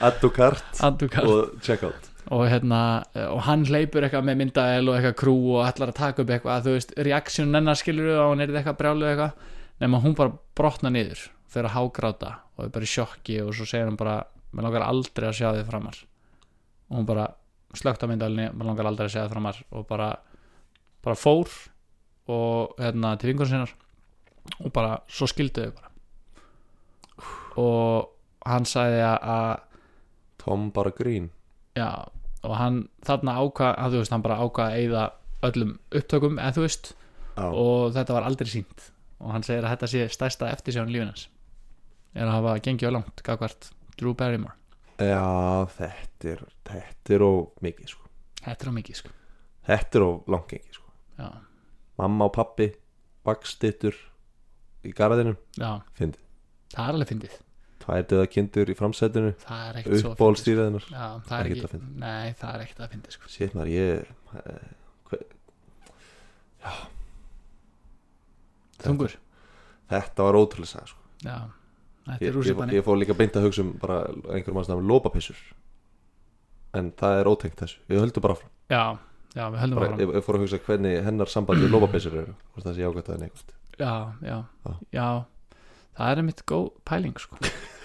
Add to cart andukar og check out. Og hérna og hann hleypur eitthvað með myndaðel og eitthvað krú og ætlar að taka upp eitthvað þú veist, reaksjón hennar skilur og hann er eitthvað brjálu eitthvað nema hún bara brotna niður fyrir að hágráta og er bara í sjokki og svo segir hann bara mér langar aldrei að sjá þið framar. Og hún bara slögt á myndaðelni mér langar aldrei að sjá þið framar. Og bara bara fór og hérna til vingur sinnar og bara svo skildu þau bara. Og hann sagði að, Tom bara grín. Já, og hann þarna ákvað að þú veist, hann bara ákvað að eyða öllum upptökum, eða þú veist Já, og þetta var aldrei sínt og hann segir að þetta sé stærsta eftirsjón lífinans er að hafa gengið á langt gagvart Drew Barrymore. Já þetta er þetta er of mikið sko. Þetta er á mikið sko. Þetta er of langengi sko. Já, Mamma og pappi, bakstittur í garðinum, já, fyndið. Það er alveg fyndið. Tvær döða kindur í framsætinu það er ekkert svo fyndið, sko. já, það er Ekkert ekki, að fyndið. nei, það er ekkert að fyndið sko. Sétt maður, ég eh, hver, þungur, Þetta var ótrúlega sagði sko. Já, ég, er ég, ég fór líka beint að hugsa um bara einhverjum manns nafn lópapissur En það er ótengt þessu. Ég höldu bara áfram. Já, já, við höldum bara, áfram. ég, ég fór að hugsa hvernig hennar samband við lópapissur eru Hvort það sé ágætt að neikvæmt já, já, Já. já. Það er einmitt góð pæling sko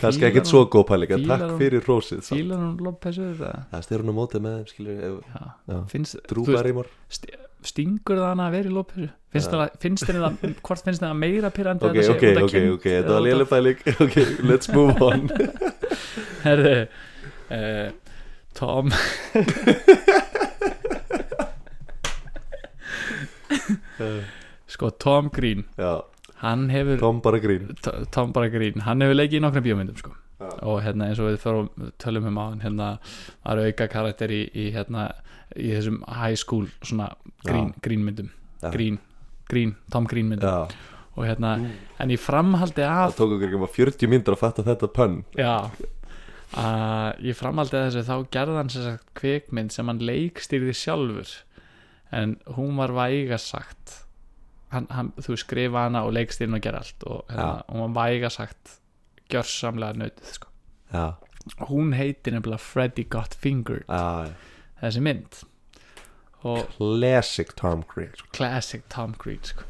Kannski ekkert svo góð pæling en fílar Takk fyrir rósið fílar hún Lopezur eða? Það styrir hún á mótið með skilur stingur það hana að vera í Lopezur finnst Já. það, hvort finnst þér það meira pyrrandi Ok, ok, ok, ok, þetta var léleg pæling. Ok, let's move on. Herðu uh, Tom sko Tom Green. Já, hann hefur Tom bara grín. Tom bara Green, hann hefur leikið í nokkrum bíómyndum sko. Já. og hérna eins og við förum, tölum um á hann hérna, það eru auka karakter í, í hérna, í þessum high school svona Green, Já. Green myndum Já. Green, Green, Tom Green myndum og hérna, en í framhaldi það af tók okkur ekki maður 40 myndir að fatta þetta pönn. Já. Að í framhaldi af þessu þá gerði hann sér sagt kvikmynd sem hann leikstýrði sjálfur. En hún var væga sagt hann, hann, þú skrifa hana og leikstýrði og gera allt og hérna, hún var væga sagt gjörsamlega nautið sko. Já, hún heitir nefnilega Freddy Got Fingered já, þessi mynd og classic Tom Green sko. classic Tom Green sko.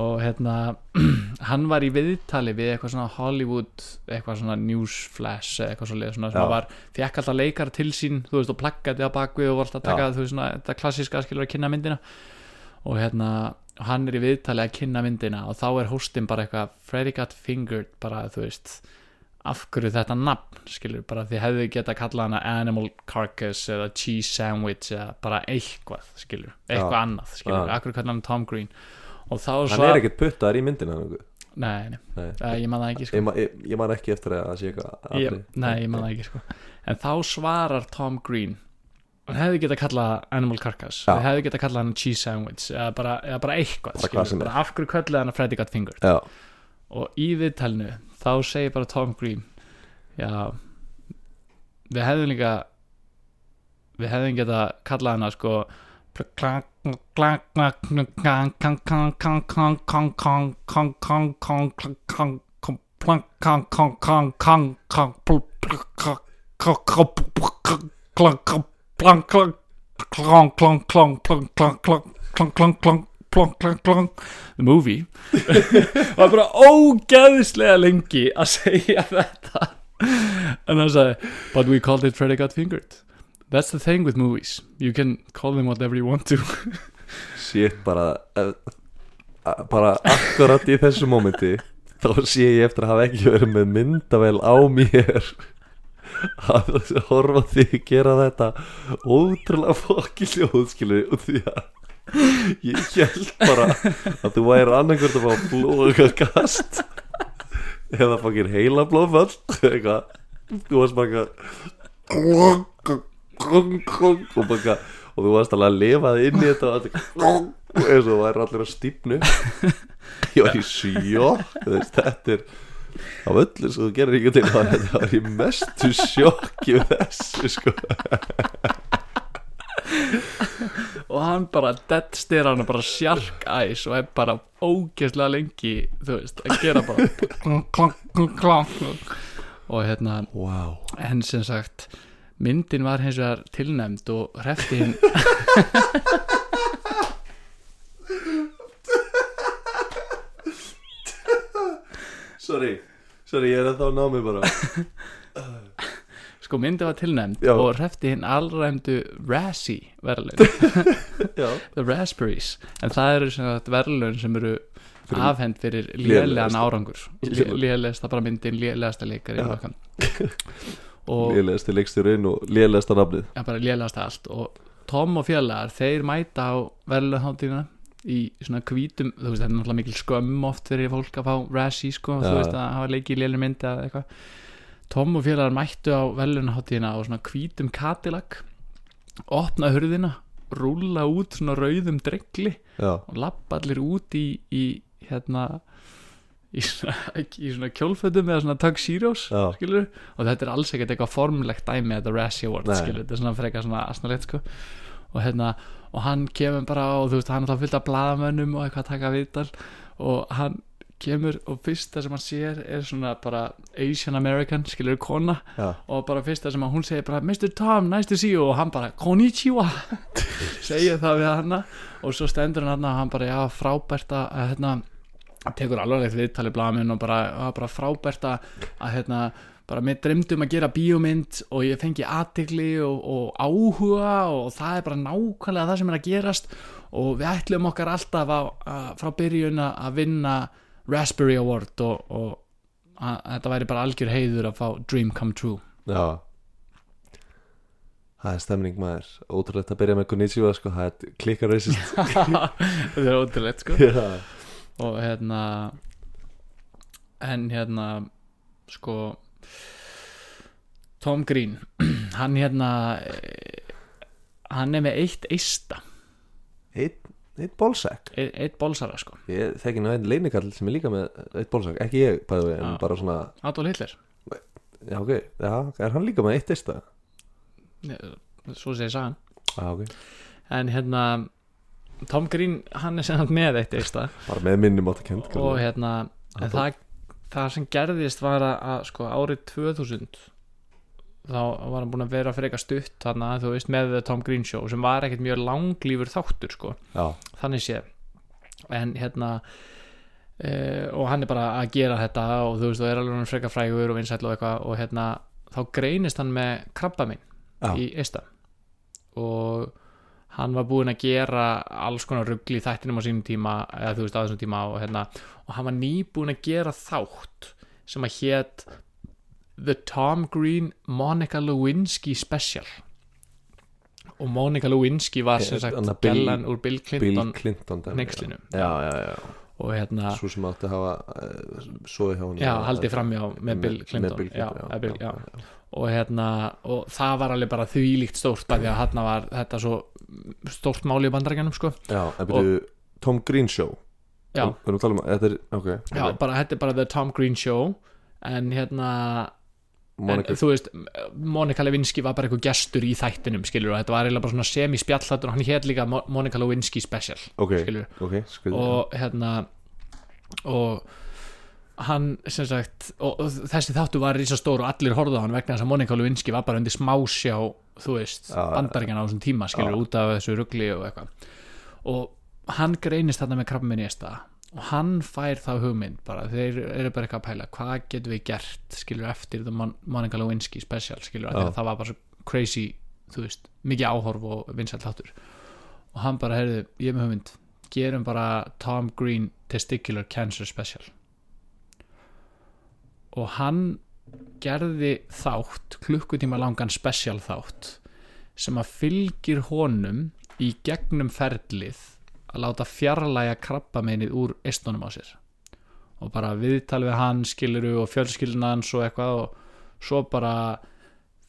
og hérna hann var í viðtali við eitthvað svona Hollywood eitthvað svona newsflash eitthvað svona, svona sem Já. var, fekk alltaf leikar til sín þú veist og plaggaði á bakvið og vart að taka Já. þú veist svona, þetta klassiska skilur að kynna myndina og hérna hann er í viðtali að kynna myndina og þá er hóstinn bara eitthvað Freddy Got Fingered bara þú veist af hverju þetta nafn skilur bara því hefðu geta kallað hana Animal Carcass eða Cheese Sandwich eða bara eitthvað skilur eitthvað Já. annað skilur, Já. af hverju kallar hann Tom Green og þá Hann svar er ekkert puttaðar í myndina nei, nei, Nei, uh, ég man það ekki sko. ég, ég, ég man ekki eftir að sé eitthvað nei, ég man það ekki sko. en þá svarar Tom Green hann hefði geta kallað Animal Carcass. Hann hefði geta kallað hann Cheese Sandwich eða bara, eða bara eitthvað Bara skilur, bara af hverju kallið hann Freddy Got Fingered? Já, og í viðtalinu þá segir bara Tom Green já við hefðum líka við hefðum geta kallað hana sko the movie var bara ógeðslega lengi að segja þetta en hann sagði but we called it Freddy Got Fingered that's the thing with movies you can call them whatever you want to shit bara eh, bara akkurat í þessu mómenti þá sé ég eftir að hafa ekki verið með myndavel á mér að horfa að gera þetta ótrúlega fokki hljóð skilur og því að ég held bara að þú væri annarkvört að fá blóða kast eða fokkir heila blóðfall eitthvað. Þú varst bara eitthvað og þú varst alveg að þig inn í þetta og þú væri allir að stípnu ég var í veist, þetta er af öllu sem þú gerir ekki til það þetta var í mestu sjokki þessu sko og hann bara dead stare hann bara shark eyes og er bara ógeðslega lengi þú veist, að gera bara og hérna wow. en sem sagt myndin var hins vegar tilnæmd og hrefti hinn Sorry, sorry, ég er að þá ná mig bara. Sko myndin var tilnæmd Já. og hrefti hinn allræmdu Razzie verðlaun Já, The Raspberries. En það eru verðlaun sem eru afhend fyrir lélegan lélegasta. árangur. Lélegasta bara myndin, lélegasta leikari Já. og lélegasti leikstjórinn og lélegasta nafnið. Ja, bara lélegasta allt. Og Tom og félagar, þeir mæta á verðlaunháttíðina í svona hvítum, þú veist, það er náttúrulega mikil skömm oft fyrir fólk að fá Razzie sko, Já. þú veist að hafa leikið léleg myndi eða eitthvað. Tom og félagar mættu á verðlaunháttíðina á svona hvítum Cadillac opna hurðina rúlla út svona rauðum dregli Já, og lappa allir út í, í hérna í svona, í svona kjólfötum eða svona tuxedos já, skilur og þetta er alls ekkert eitthvað formlegt dæmi þetta Razzie Award skilur þetta er svona frekar svona asnalegt sko. Og hérna og hann kemur bara og þú veist hann er þá fyllt af blaðamönnum og eitthvað að taka viðtal. Og hann kemur og fyrsta sem hann sér er svona bara Asian American skilur kona. Já. Og bara fyrsta sem hún segir bara Mr. Tom, nice to see you. Og hann bara konnichiwa. Segir það við hana. Og svo stendur hann hann og hann bara já frábært að hérna tekur alvarlegt viðtali blamin og bara, bara frábært að hérna bara mér dreymdum að gera bíómynd og ég fengi aðtigli og, og áhuga og það er bara nákvæmlega það sem er að gerast og við ætlum okkar alltaf að, að, frá byrjun að vinna Raspberry Award og, og að, þetta væri bara algjör heiður að fá Dream Come True. Já. Það er stemning maður. Ótrúlegt að byrja með Konnichiwa sko. Það er klikkar reysist þetta er ótrúlegt sko. Já, og hérna en hérna sko Tom Green hann hérna eh, hann er með eitt eista. Eitt, eitt bólsæk eitt, eitt bolsara sko. Ég þekki nú einn leinikall sem er líka með eitt bólsæk Ekki ég, bæðu við, en Já. bara svona Adolf Hitler. Já, ok, já, er hann líka með eitt eista? svo segir sagan. Já, ok. En hérna Tom Green hann er sem sagt með eitt eista. Bara með minnum átt að kent og hérna en það, það sem gerðist var að, að sko árið 2000 þá var hann búin að vera fyrir eitthvað stutt þarna, þú veist, með The Tom Green Show sem var ekkert mjög langlífur þáttur sko, þannig sé en hérna e, og hann er bara að gera þetta og þú veist, og er alveg frekar frægur og vinsæll og eitthvað og hérna, þá greinist hann með krabba minn já, í eista og hann var búinn að gera alls konar ruggli í þættinum á sínum tíma eða þú veist á þessum tíma og, hérna, og hann var nýbúinn að gera þátt sem að hét The Tom Green Monica Lewinsky Special og Monica Lewinsky var sem Eh, sagt Bill- gellan úr Bill Bill Clinton Clinton. Já, já, já, já. og hérna Svo sem átti að hafa uh, Svoði hjá hann já, haldið framjá með Bill Clinton, Bill já, Clinton, já, Bill, já. Og hérna og það var alveg bara þvílíkt stórt af því að hann var þetta svo stórt máli í bandarækjanum sko. Já, en byrju Tom Green Show. Já, tala um, þetta er, ok já ok. bara, þetta er bara The Tom Green Show. En hérna en, þú veist, Monica Lewinsky var bara eitthvað gestur í þættinum skilur og þetta var eiginlega bara svona semi-spjallættur og hann hétt líka Mo- Monica Lewinsky Special ok, skilur og hérna og hann sem sagt og, og þessi þáttu var rísa stór og allir horfðu á hann vegna þess að Monica Lewinsky var bara undir smásjá þú veist, Já, bandaríkjana á þessum tíma skilur já. út af þessu rugli og eitthvað og hann greinist þarna með krabbminn í esta og hann fær þá hugmynd bara, þeir eru bara eitthvað að pæla hvað getum við gert, skilur eftir The Mon Monica Lewinsky special, skilur, af því Já. að það var bara svo crazy, þú veist, mikið áhorf og vinsælt þáttur og hann bara, heyrðu, ég er með hugmynd gerum bara Tom Green Testicular Cancer Special og hann gerði þátt klukkutíma langan special þátt sem að fylgir honum í gegnum ferlið að láta fjarlæga krabbameinið úr eistunum á sér. Og bara viðtal við hann skiluru og fjölskylduna hans og eitthvað og svo bara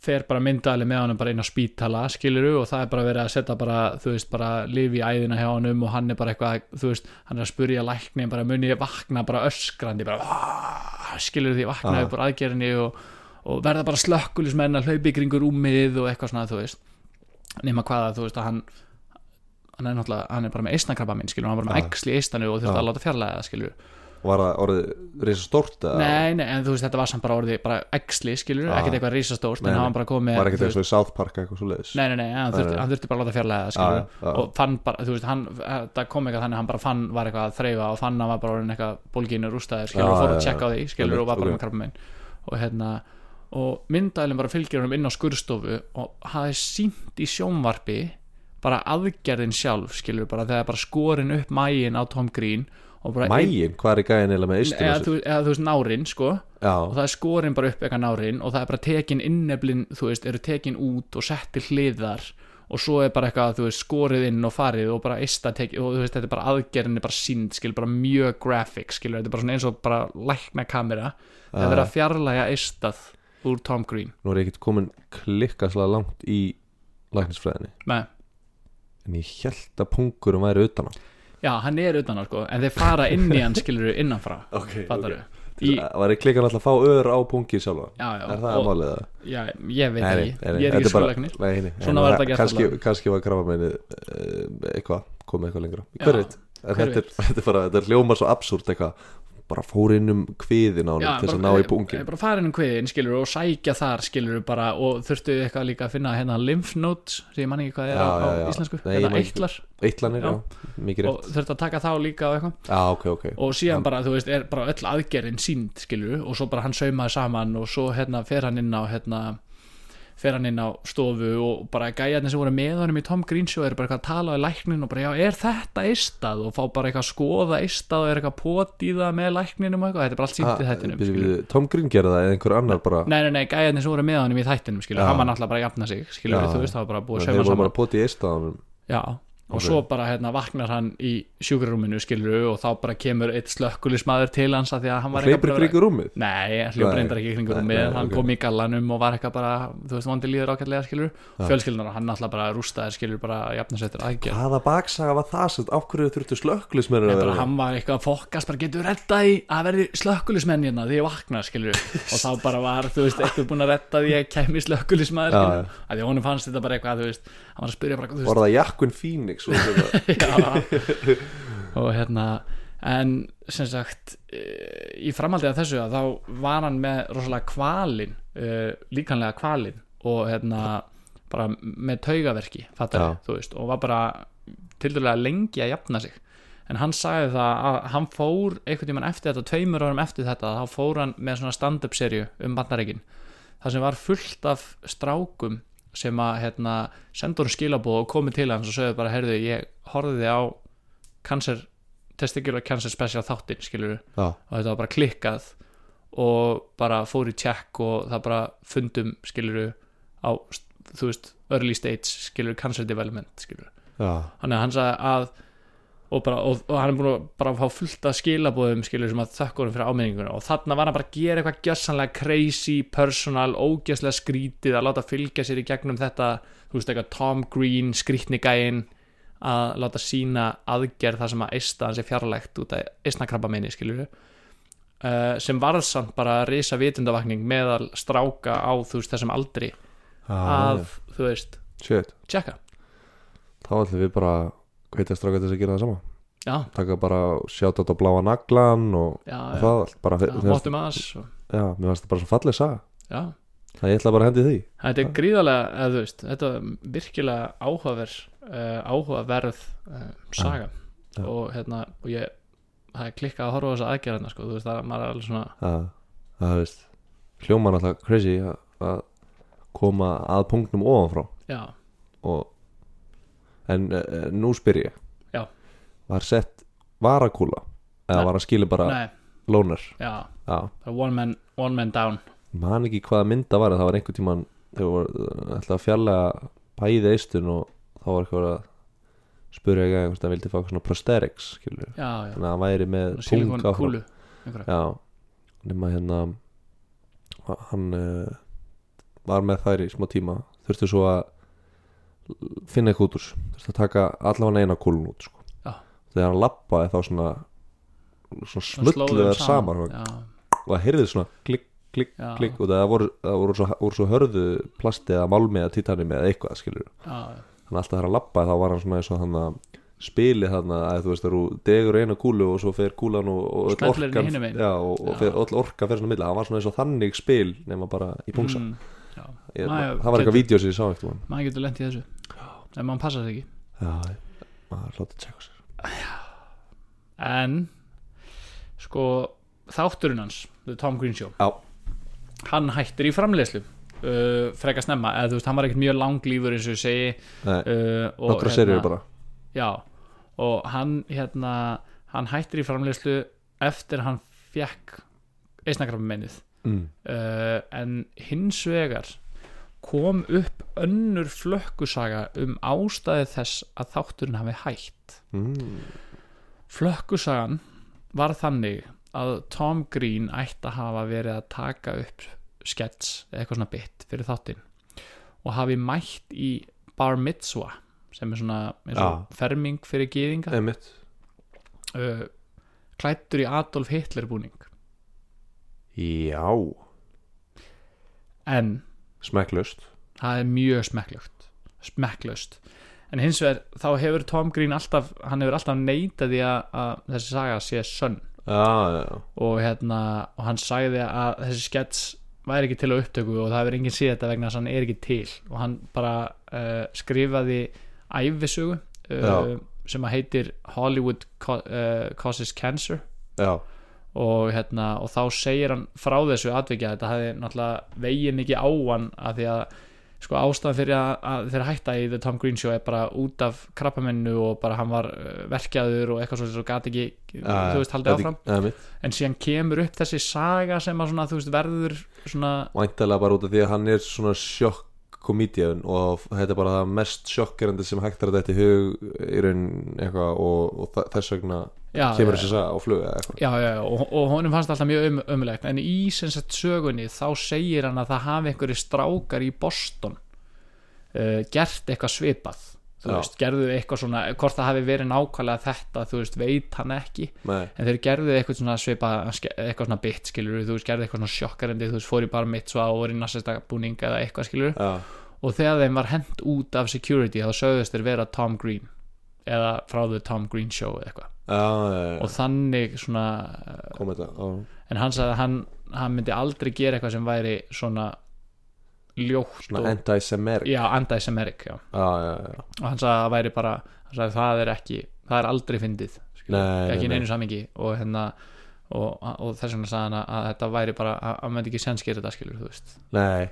fer bara myndaðali með honum bara inn á spítala skiluru og það er bara verið að setja bara þú veist bara lifi í æðina hjá honum og hann er bara eitthvað, þú veist, hann er að spurja lækni bara muni ég vakna bara öskrandi bara "Ah", skiluru því vakna Ah. úr aðgerinni og, og verða bara slökkulismenn að hlaupi kringur rúmið og eitthvað svona þú veist nema hvaða þú veist að hann hann er náttúrulega, hann er bara með eistnakrabba minn skilur, hann er bara með Já. Var það orðið reysa stórt eða nei, nei, en þú veist, þetta var samt bara orðið bara exli, skilur, Já. ekkert eitthvað risastórt en hann bara komið var ekkert eins og í South Park eitthvað svo leiðis Nei, nei, nei, hann þurfti, hann bara að láta Já, skilur, já, já. og fann bara, þú veist, hann það kom eitthvað þannig, hann bara fann, var eitthvað að þreifa og fann að var bara orðin eitthvað bólginu rústaðir skilur, og fór já, að tjekka á því, skilur, og var bara Ok. með krabba og hérna, og myndælinn bara fylgir honum inn á skurðstofu og hafði sínt í sjónvarpi bara aðgerðin sjálf, skilur, bara þegar bara skorin upp mægin á Tom Green Mægin, hvað er í gæðin eða með eða, eða þú veist nárin, sko. Og Já, það er skorin bara upp eitthvað nárin og það er bara tekin inneflin, þú veist, eru tekin út og sett til hliðar og svo er bara eitthvað, þú veist, skorið inn og farið og bara eista tekið og þú veist, þetta er bara aðgerðin er bara sínd, skil, bara mjög graphic, skil, þetta er bara svona eins og bara lækna kamera, það er verið að fjarlæga eistað úr Tom Green. Nú er ég ekkert komin klikkaslega langt í læknisfræðinni. Með, en ég held að pungurum væri utan á já, hann er utan á, sko en þeir fara inn í hann, skilur innanfrá Ok, fattar í, Var ég klikkan alltaf að fá ör á pungi sjálfa já, Er það að og, málið það? já, ég veit ekki, ég er ekki nei, Svona var þetta gert kannski, allavega. kannski var krafa meini eitthvað, komið eitthvað lengra. Já, Hver veit? En hver þetta, er, þetta er bara, þetta er hljóma svo absúrt eitthvað bara fór inn um kviðin á hann til þess að ná í pungin. bara fara inn um kviðin skilur og sækja þar skilur bara og þurftu eitthvað líka að finna hérna lymph nodes sem ég man ekki hvað er Já, á, á já, íslensku Nei, hérna eitlar. Eitlanir, Já. mikið og rétt þurftu að taka þá líka og eitthvað. Já, ok, ok. Og síðan bara þú veist er bara öll aðgerðin sínd skilur og svo bara hann saumaði saman og svo hérna fer hann inn á hérna fer hann inn á stofu og bara gæjarnir sem voru með honum í Tom Green show eru bara eitthvað að tala á læknin og bara já er þetta eistað? Og fá bara eitthvað að skoða eistað og er eitthvað pot í það með lækninum og eitthvað. Þetta er bara allt sínt í þættinum Tom Green gerði það eða einhver annar bara? Nei, nei, nei, gæjarnir sem voru með honum í þættinum skilur, hann var náttúrulega bara að jafna sig skilur, þú veist, það var bara að Þeir sauma voru saman. Já, og Ok. svo bara hérna vaknar hann í sjúkrarúminu skilur og þá bara kemur eitt slökkulismadur til hans að því að hann var Hleypur bara- ykkur í rúmið Nei, hann hljóp Nei. reyndar ekki kringur rúmið nei, hann ok. kom í gallanum og var eitthvað bara þú veist, vondi líður ákveðlega skilur Já. fjölskyldunar, hann alltaf bara rústaði skilur bara jafnasettir aðgerð Hvaða baksaga var það sem hverju þurftu slökklismenn Nei, að vera hann var eitthvað að fokast bara getur reddað í að verði slökkulismenn hérna hann var að spyrja bara Var það Jakkun og þetta já, og hérna en sem sagt eh, í framhaldið af þessu að þá var hann með rosalega kvalin uh, líkanlega kvalin og hérna bara með taugaverki fattar, veist, og var bara tildulega lengi að jafna sig. En hann sagði það að hann fór einhvern tímann eftir þetta, tveimur árum eftir þetta þá fór hann með svona stand-up serju um bandareikin, það sem var fullt af strákum sem að hérna, sendur hann skilabóð og komið til hans og sögðu bara, heyrðu, ég horfði á cancer, testicular cancer special þáttinn, skilur Já, og þetta var bara klikkað og bara fór í tjekk og það bara fundum, skilur á, þú veist, early stage skilur, cancer development, skilur já, hann sagði að og, bara, og, og hann er búin að bara fá fullt af skilabóðum skilur sem að þökka honum fyrir áminninguna. Og þarna var hann bara að gera eitthvað gjössanlega crazy, personal, ógjöslega skrítið að láta fylgja sér í gegnum þetta þú veist eitthvað Tom Green skrítni gæinn að láta sína aðgerð það sem að eista hans er fjarlægt út af eistnakrabba minni skilur uh, sem varð samt bara risa vitundavakning meðal stráka á þú veist þessum aldri já að þú veist, Shit, tjekka þá ætlum við bara hvetja stráka til þess að gera það sama. Já, Taka bara sjátt á bláa naglan og, já, og já, það allt bara, já, mér fannst- máttum aðs og, Já, mér fannst það bara svo falleg saga. Já. Það ég ætla bara að hendi því. Þetta er gríðarlega, eða þú veist, þetta er virkilega áhugaverð, uh, áhugaverð uh, saga. Og hérna, og ég, það er klikkað að horfa á þessa aðgerðina, sko, þú veist, það maður er alveg svona, að, að veist hljóma náttúrulega crazy að, að koma að punktnum ofanfrá. Já, og en uh, nú spyr ég. Já. var sett varakúla? Eða Nei. var hann skilur bara nei, lóner? Já, já, það er one man, one man down, man ekki hvaða mynda var en það var einhvern tímann þegar voru ætla að fjarlæga bæði eistun og þá var eitthvað að spurja ekki að hann vildi fá eitthvað svona prosthetics skilur já, já, þannig að hann væri með silikon pung áfram. kúlu, einhverja, Já, nema hérna hann uh, var með þær í smá tíma. Þurfti svo að finna eitthvað út úr þurfti að taka allavega eina kúlun út sko. Þegar hann lappaði þá svona svona Svona slóðu smulluð þeim þær saman. og já, það heyrði svona klikk, klikk, Já. klikk og það voru, það voru, svo, voru svo hörðu plasti eða málmi eða titani með eitthvað skilur þannig að alltaf þegar hann lappaði þá var hann svona eins og hann að spilið þarna að þú veist þegar þú degur eina kúlu og svo fer kúlan og, og öll orkan já, og, og fer, öll orka fer svona milli. Það var svona eins og þannig spil nema bara í pungsa Mm. Ég, Maður það var eitthvað vídeo sem ég sá ekkert maður getur lent í þessu. Ef maður passar það ekki. Já, maður hlótið tjekka sér. En sko þátturinn hans The Tom Green Show Já. hann hættir í framleiðslu uh, freka snemma. Eða þú veist hann var ekkert mjög langlífur eins og ég segi. Uh, og bara. Já, og hann hérna, hann hættir í framleiðslu eftir hann fekk eisnakrafmennið mm. uh, en hins vegar kom upp önnur flökkusaga um ástæði þess að þátturinn hafi hætt. Mm. flökkusagan var þannig að Tom Green ætti að hafa verið að taka upp skets eða eitthvað svona bit fyrir þáttinn og hafi mætt í bar mitzvah sem er svona eins og ferming fyrir gýðinga uh, klættur í Adolf Hitler búning já, en smekklaust. það er mjög smekklögt smekklaust. En hins vegar þá hefur Tom Green alltaf hann hefur alltaf neitað því að, að þessi saga sé sönn. Já, já, og hérna og hann sagði að þessi skets væri ekki til á upptöku og það hefur enginn séð þetta vegna að hann er ekki til. Og hann bara uh, skrifaði æfisögu uh, sem að heitir Hollywood uh, Causes Cancer. Já, og, hérna, og þá segir hann frá þessu atvikið þetta hefði náttúrulega vegið mikið á hann að því að sko ástæðan fyrir að, að þeir hætta í The Tom Green Show er bara út af krabbamennu og bara hann var uh, verkjaður og eitthvað svo gati ekki þú veist haldið áfram Einmitt. en síðan kemur upp þessi saga sem að svona, þú veist, verður svona, væntalega bara út af því að hann er svona sjokk komedian og þetta er bara það mest sjokkerandi sem hægt að þetta í hug í raun eitthvað og, og þess vegna já, kemur þessi saga á flug já, já, og, og honum fannst alltaf mjög um, umlegt en í sem sagt sögunni þá segir hann að það hafi einhverju strákar í Boston uh, gert eitthvað svipað. Veist, gerðu eitthvað svona hvort það hafi verið nákvæmlega þetta þú veist, veit hann ekki. Nei, en þeir gerðu eitthvað svona svipað eitthvað svona bit, skilur þú veist, gerðu eitthvað svona sjokkarendi þú veist, fór í bara mitt svo á og voru í nassista búning eða eitthvað, skilur já, og þegar þeim var hent út af security þá sögðust þeir vera Tom Green eða frá the Tom Green Show eða eitthvað. Já, já, já. og þannig svona kom þetta á, en hann sagði að hann, hann myndi aldrei gera eitthvað sem væri svona ljótt svona og, anti-Semitic. Já, já, já, og hann sagði að það væri bara sagði að það er ekki, það er aldrei fyndið skilur, Nei, ekki í nei, neinu samingi og hérna og, og þess vegna sagði hann að, þetta væri bara að hann myndi ekki senskir þetta skilur þú veist. Nei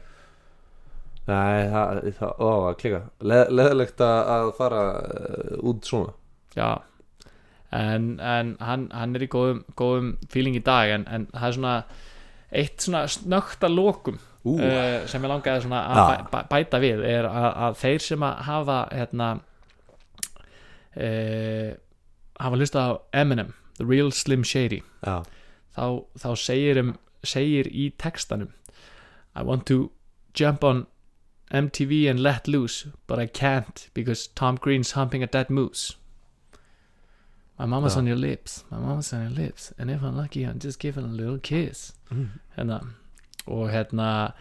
Nei, það, það, ó, að klika Le, Leðilegt að, fara uh, út svona. Já. En, en hann, hann er í góðum, góðum feeling í dag en, en það er svona eitt svona snögt að lokum Ú, uh, sem ég langaði svona að Já. bæ, bæ, bæta við er að, að þeir sem að hafa hérna uh, hafa hlustað á Eminem The Real Slim Shady já, þá, þá segir, um, segir í textanum I want to jump on MTV and let loose but I can't because Tom Green's humping a dead moose. My mama's Já. on your lips. My mama's on your lips. And if I'm lucky I'm just giving a little kiss. Mm. hérna, og hérna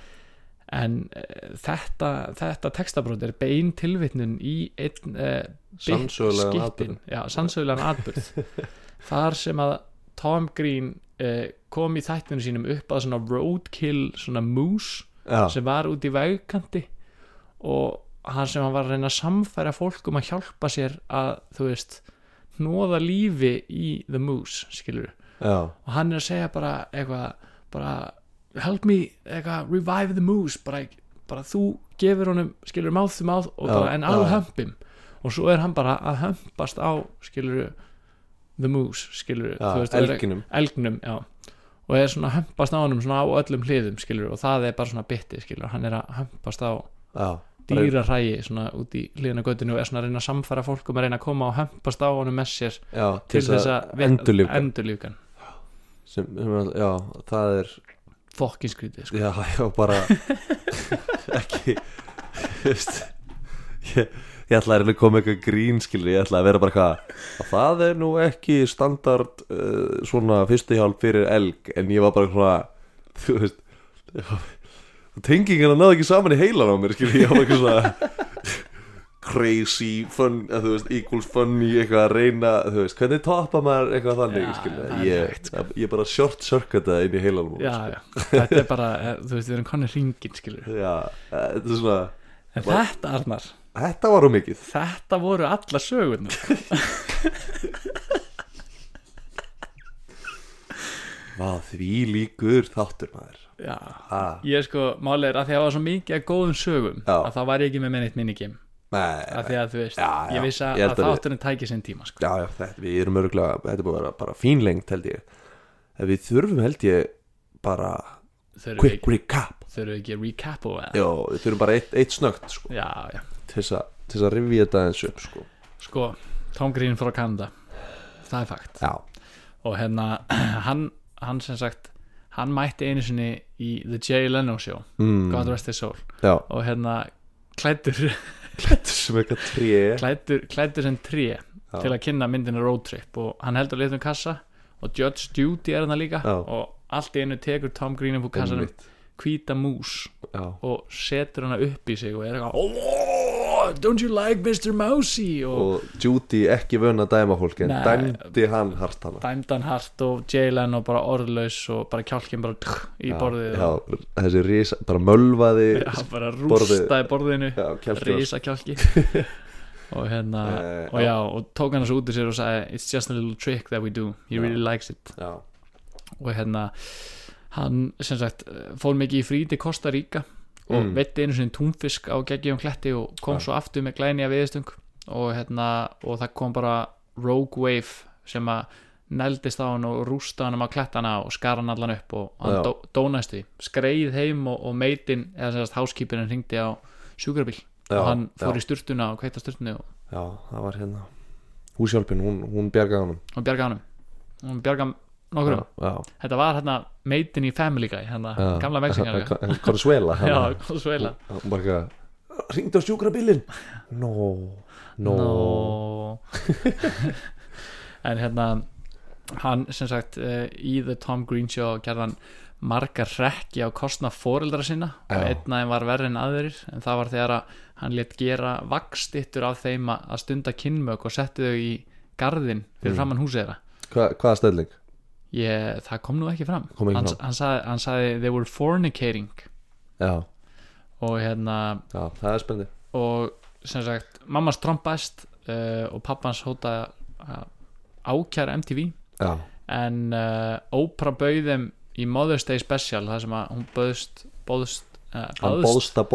en uh, þetta þetta textabrót er bein tilvitnun í einn uh, Sannsögulegan skiptin, já, sannsögulegan atbyrð þar sem að Tom Green uh, kom í þættinu sínum upp að svona roadkill svona moose Já, sem var út í vegkanti og hann sem hann var að reyna að samfæra fólk um að hjálpa sér að þú veist hnóða lífi í the moose skilur já, og hann er að segja bara eitthvað bara help me, eitthvað, revive the moose bara, bara þú gefur honum skilur mouth to mouth bara, en já. hump him. Og svo er hann bara að humpast á skilur the moose skilur þú veist, og elginum. elgnum, já og er svona að humpast á honum svona á öllum hliðum skilur og það er bara svona bytti skilur hann er að humpast á Já, dýra hrægi svona út í hliðina göttinu og er svona að reyna að samfæra fólk um að reyna að koma og humpast á honum með sér já til þess að endurlífgan sem, sem, Já, það er fokkin skrítið sko. Já, já, bara ekki þú veist ég, ég ætla að reyna að koma eitthvað grín skilur, ég ætla að vera bara hvað að það er nú ekki standard uh, svona fyrstu hjálp fyrir elg en ég var bara svona þú veist tengingina náði ekki saman í heilan á mér skilur, ég var bara eitthvað svona crazy fun, að, þú veist, equals funny eitthvað að reyna, þú veist, hvernig toppa maður eitthvað þannig, Já, það er ég, hægt, sko. ég bara short circuita inn í heilanum já, já, þetta er bara eh, þú veist, við erum konið ringin, skilur já, eh, þetta er svona en þetta, Arnar, þetta var um mikið. Þetta voru alla sögurnar. Vá, því líkur þáttur maður. Já, ah, ég sko, málið er að því að það var svo mikið að góðum sögum Já. að það var ekki með minigim Nei, að því að þú veist, Já, ég vissi að, að þátturinn tæki sinn tíma sko. já, já, þetta, við erum örgulega þetta búið að vera bara fínlengt held ég. En við þurfum held ég bara quick ekki, recap. Þurfum ekki að recap og já, við þurfum bara eitt, eitt snögt sko, já, já, til þess að, að rifja þetta eins upp sko. sko Tom Green frá Canada það er fakt. Já, og hérna, hann, hann sem sagt hann mætti einu sinni í The Jay Leno Show, mm, God Rest His Soul. Já. Og hérna klættur klættur sem eitthvað tré. klæddur, klæddur sem tré Já. til að kynna myndina Road Trip. Og hann heldur litum kassa og Judge Judy er hann líka. Já. og allt í einu tekur Tom Green upp úr kassanum hvíta mús já, og setur hana upp í sig og er eitthvað oh, don't you like Mr. Mousy? Og, og Judy ekki vön að dæma fólk en dæmdi hann hart hana. dæmdan hart og Jalen og bara orðlaus og bara kjálkin bara tch, í Já, borðið já, og, þessi risa, bara mölvaði já, bara rústaði borðinu. Risa kjálki og hérna Eh, og já, og tók hann þessu út í sér og sagði it's just a little trick that we do. He really likes it. Og hérna hann sem sagt fór mikið í frí til Costa Rica og Mm. veitti einu sinni túnfisk á geggjum kletti og kom Já. svo aftur með glæni að viðstung og hérna og það kom bara Rogue Wave sem að nældist á hann og rústa hann á klettana og skar hann allan upp og hann dó, dónast því. Skreið heim og, og meitin eða sagt háskipirinn hringdi á sjúkrabíl. Já, og hann fór já, í sturtuna og kveita sturtunni og, já, það var hérna. Húsjálpin, hún, hún bjargaði honum. Og bjarga hann og bjarga já, þetta var hérna meitin í Family Guy hérna, gamla Mexikana Consuela eitthvað ringdi á sjúkrabílinn. No, no, no. en hérna hann sem sagt uh, í The Tom Green Show gerði hann margar rekki á kostna foreldra sinna og Já. einn af þeim var verri en aðrir. En það var þegar að hann létt gera vakstittur af þeim að stunda kynmök og setti þau í garðin fyrir Mm. framann húsið þeirra. Hva, hvaða stelning? Ég, það kom nú ekki fram. Ekki hann, fram. hann, sagði, hann sagði they were fornicating. Já, og hérna já, það er spendi og sem sagt mammas trompast uh, og pappans hóta að ákjæra MTV já, en uh, Oprah bauð þeim í Mother's Day Special það sem að hún bauðst bóðst, uh, baðst, bóðst að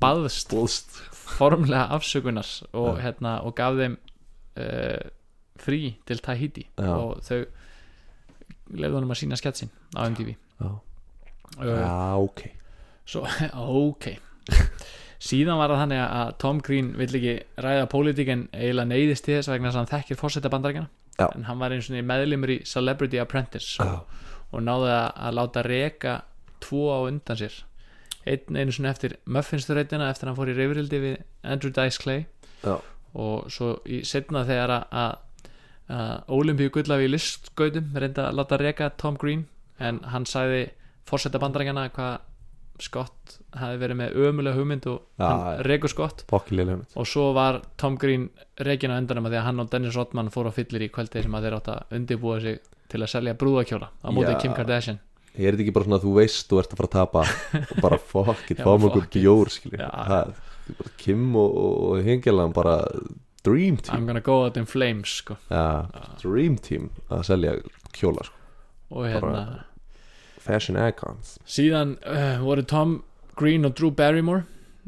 bóðst bóðst formlega afsökunar og, hérna, og gaf þeim uh, frí til Tahiti. Og þau lefðu honum að sína sketsin á MTV já, já, ok. Svo, ok. Síðan var það þannig að Tom Green vill ekki ræða pólitík en eiginlega neyðist til þess vegna að hann þekkir fórseta bandarækjana Já. en hann var eins og meðlimur í Celebrity Apprentice já, og náði að, láta reka tvo á undan sér. Einn einu svona eftir Muffinsturreitina eftir að hann fór í reyfrildi við Andrew Dice Clay. Já, og svo í setna þegar að, að Olympíu gullafi í listgautum reynda að láta reka Tom Green en hann sagði fórseta bandarækjana hvað Scott hafi verið með ömulega hugmynd og Já, hann já. rekur Scott og svo var Tom Green rekin á endanum að því að hann og Dennis Rodman fóru á fyllir í kvöldi sem að þeir átt að undirbúa sig til að selja brúðakjóla á móti Já. Kim Kardashian ég er ekki bara svona að þú veist þú ert að fara að tapa og bara okkur fuck it. bjór Kim og, og Hengelan bara dream team. I'm gonna go out in flames sko. ja, dream team að selja kjóla sko. og hérna Bara- fashion icons. Síðan uh, voru Tom Green og Drew Barrymore.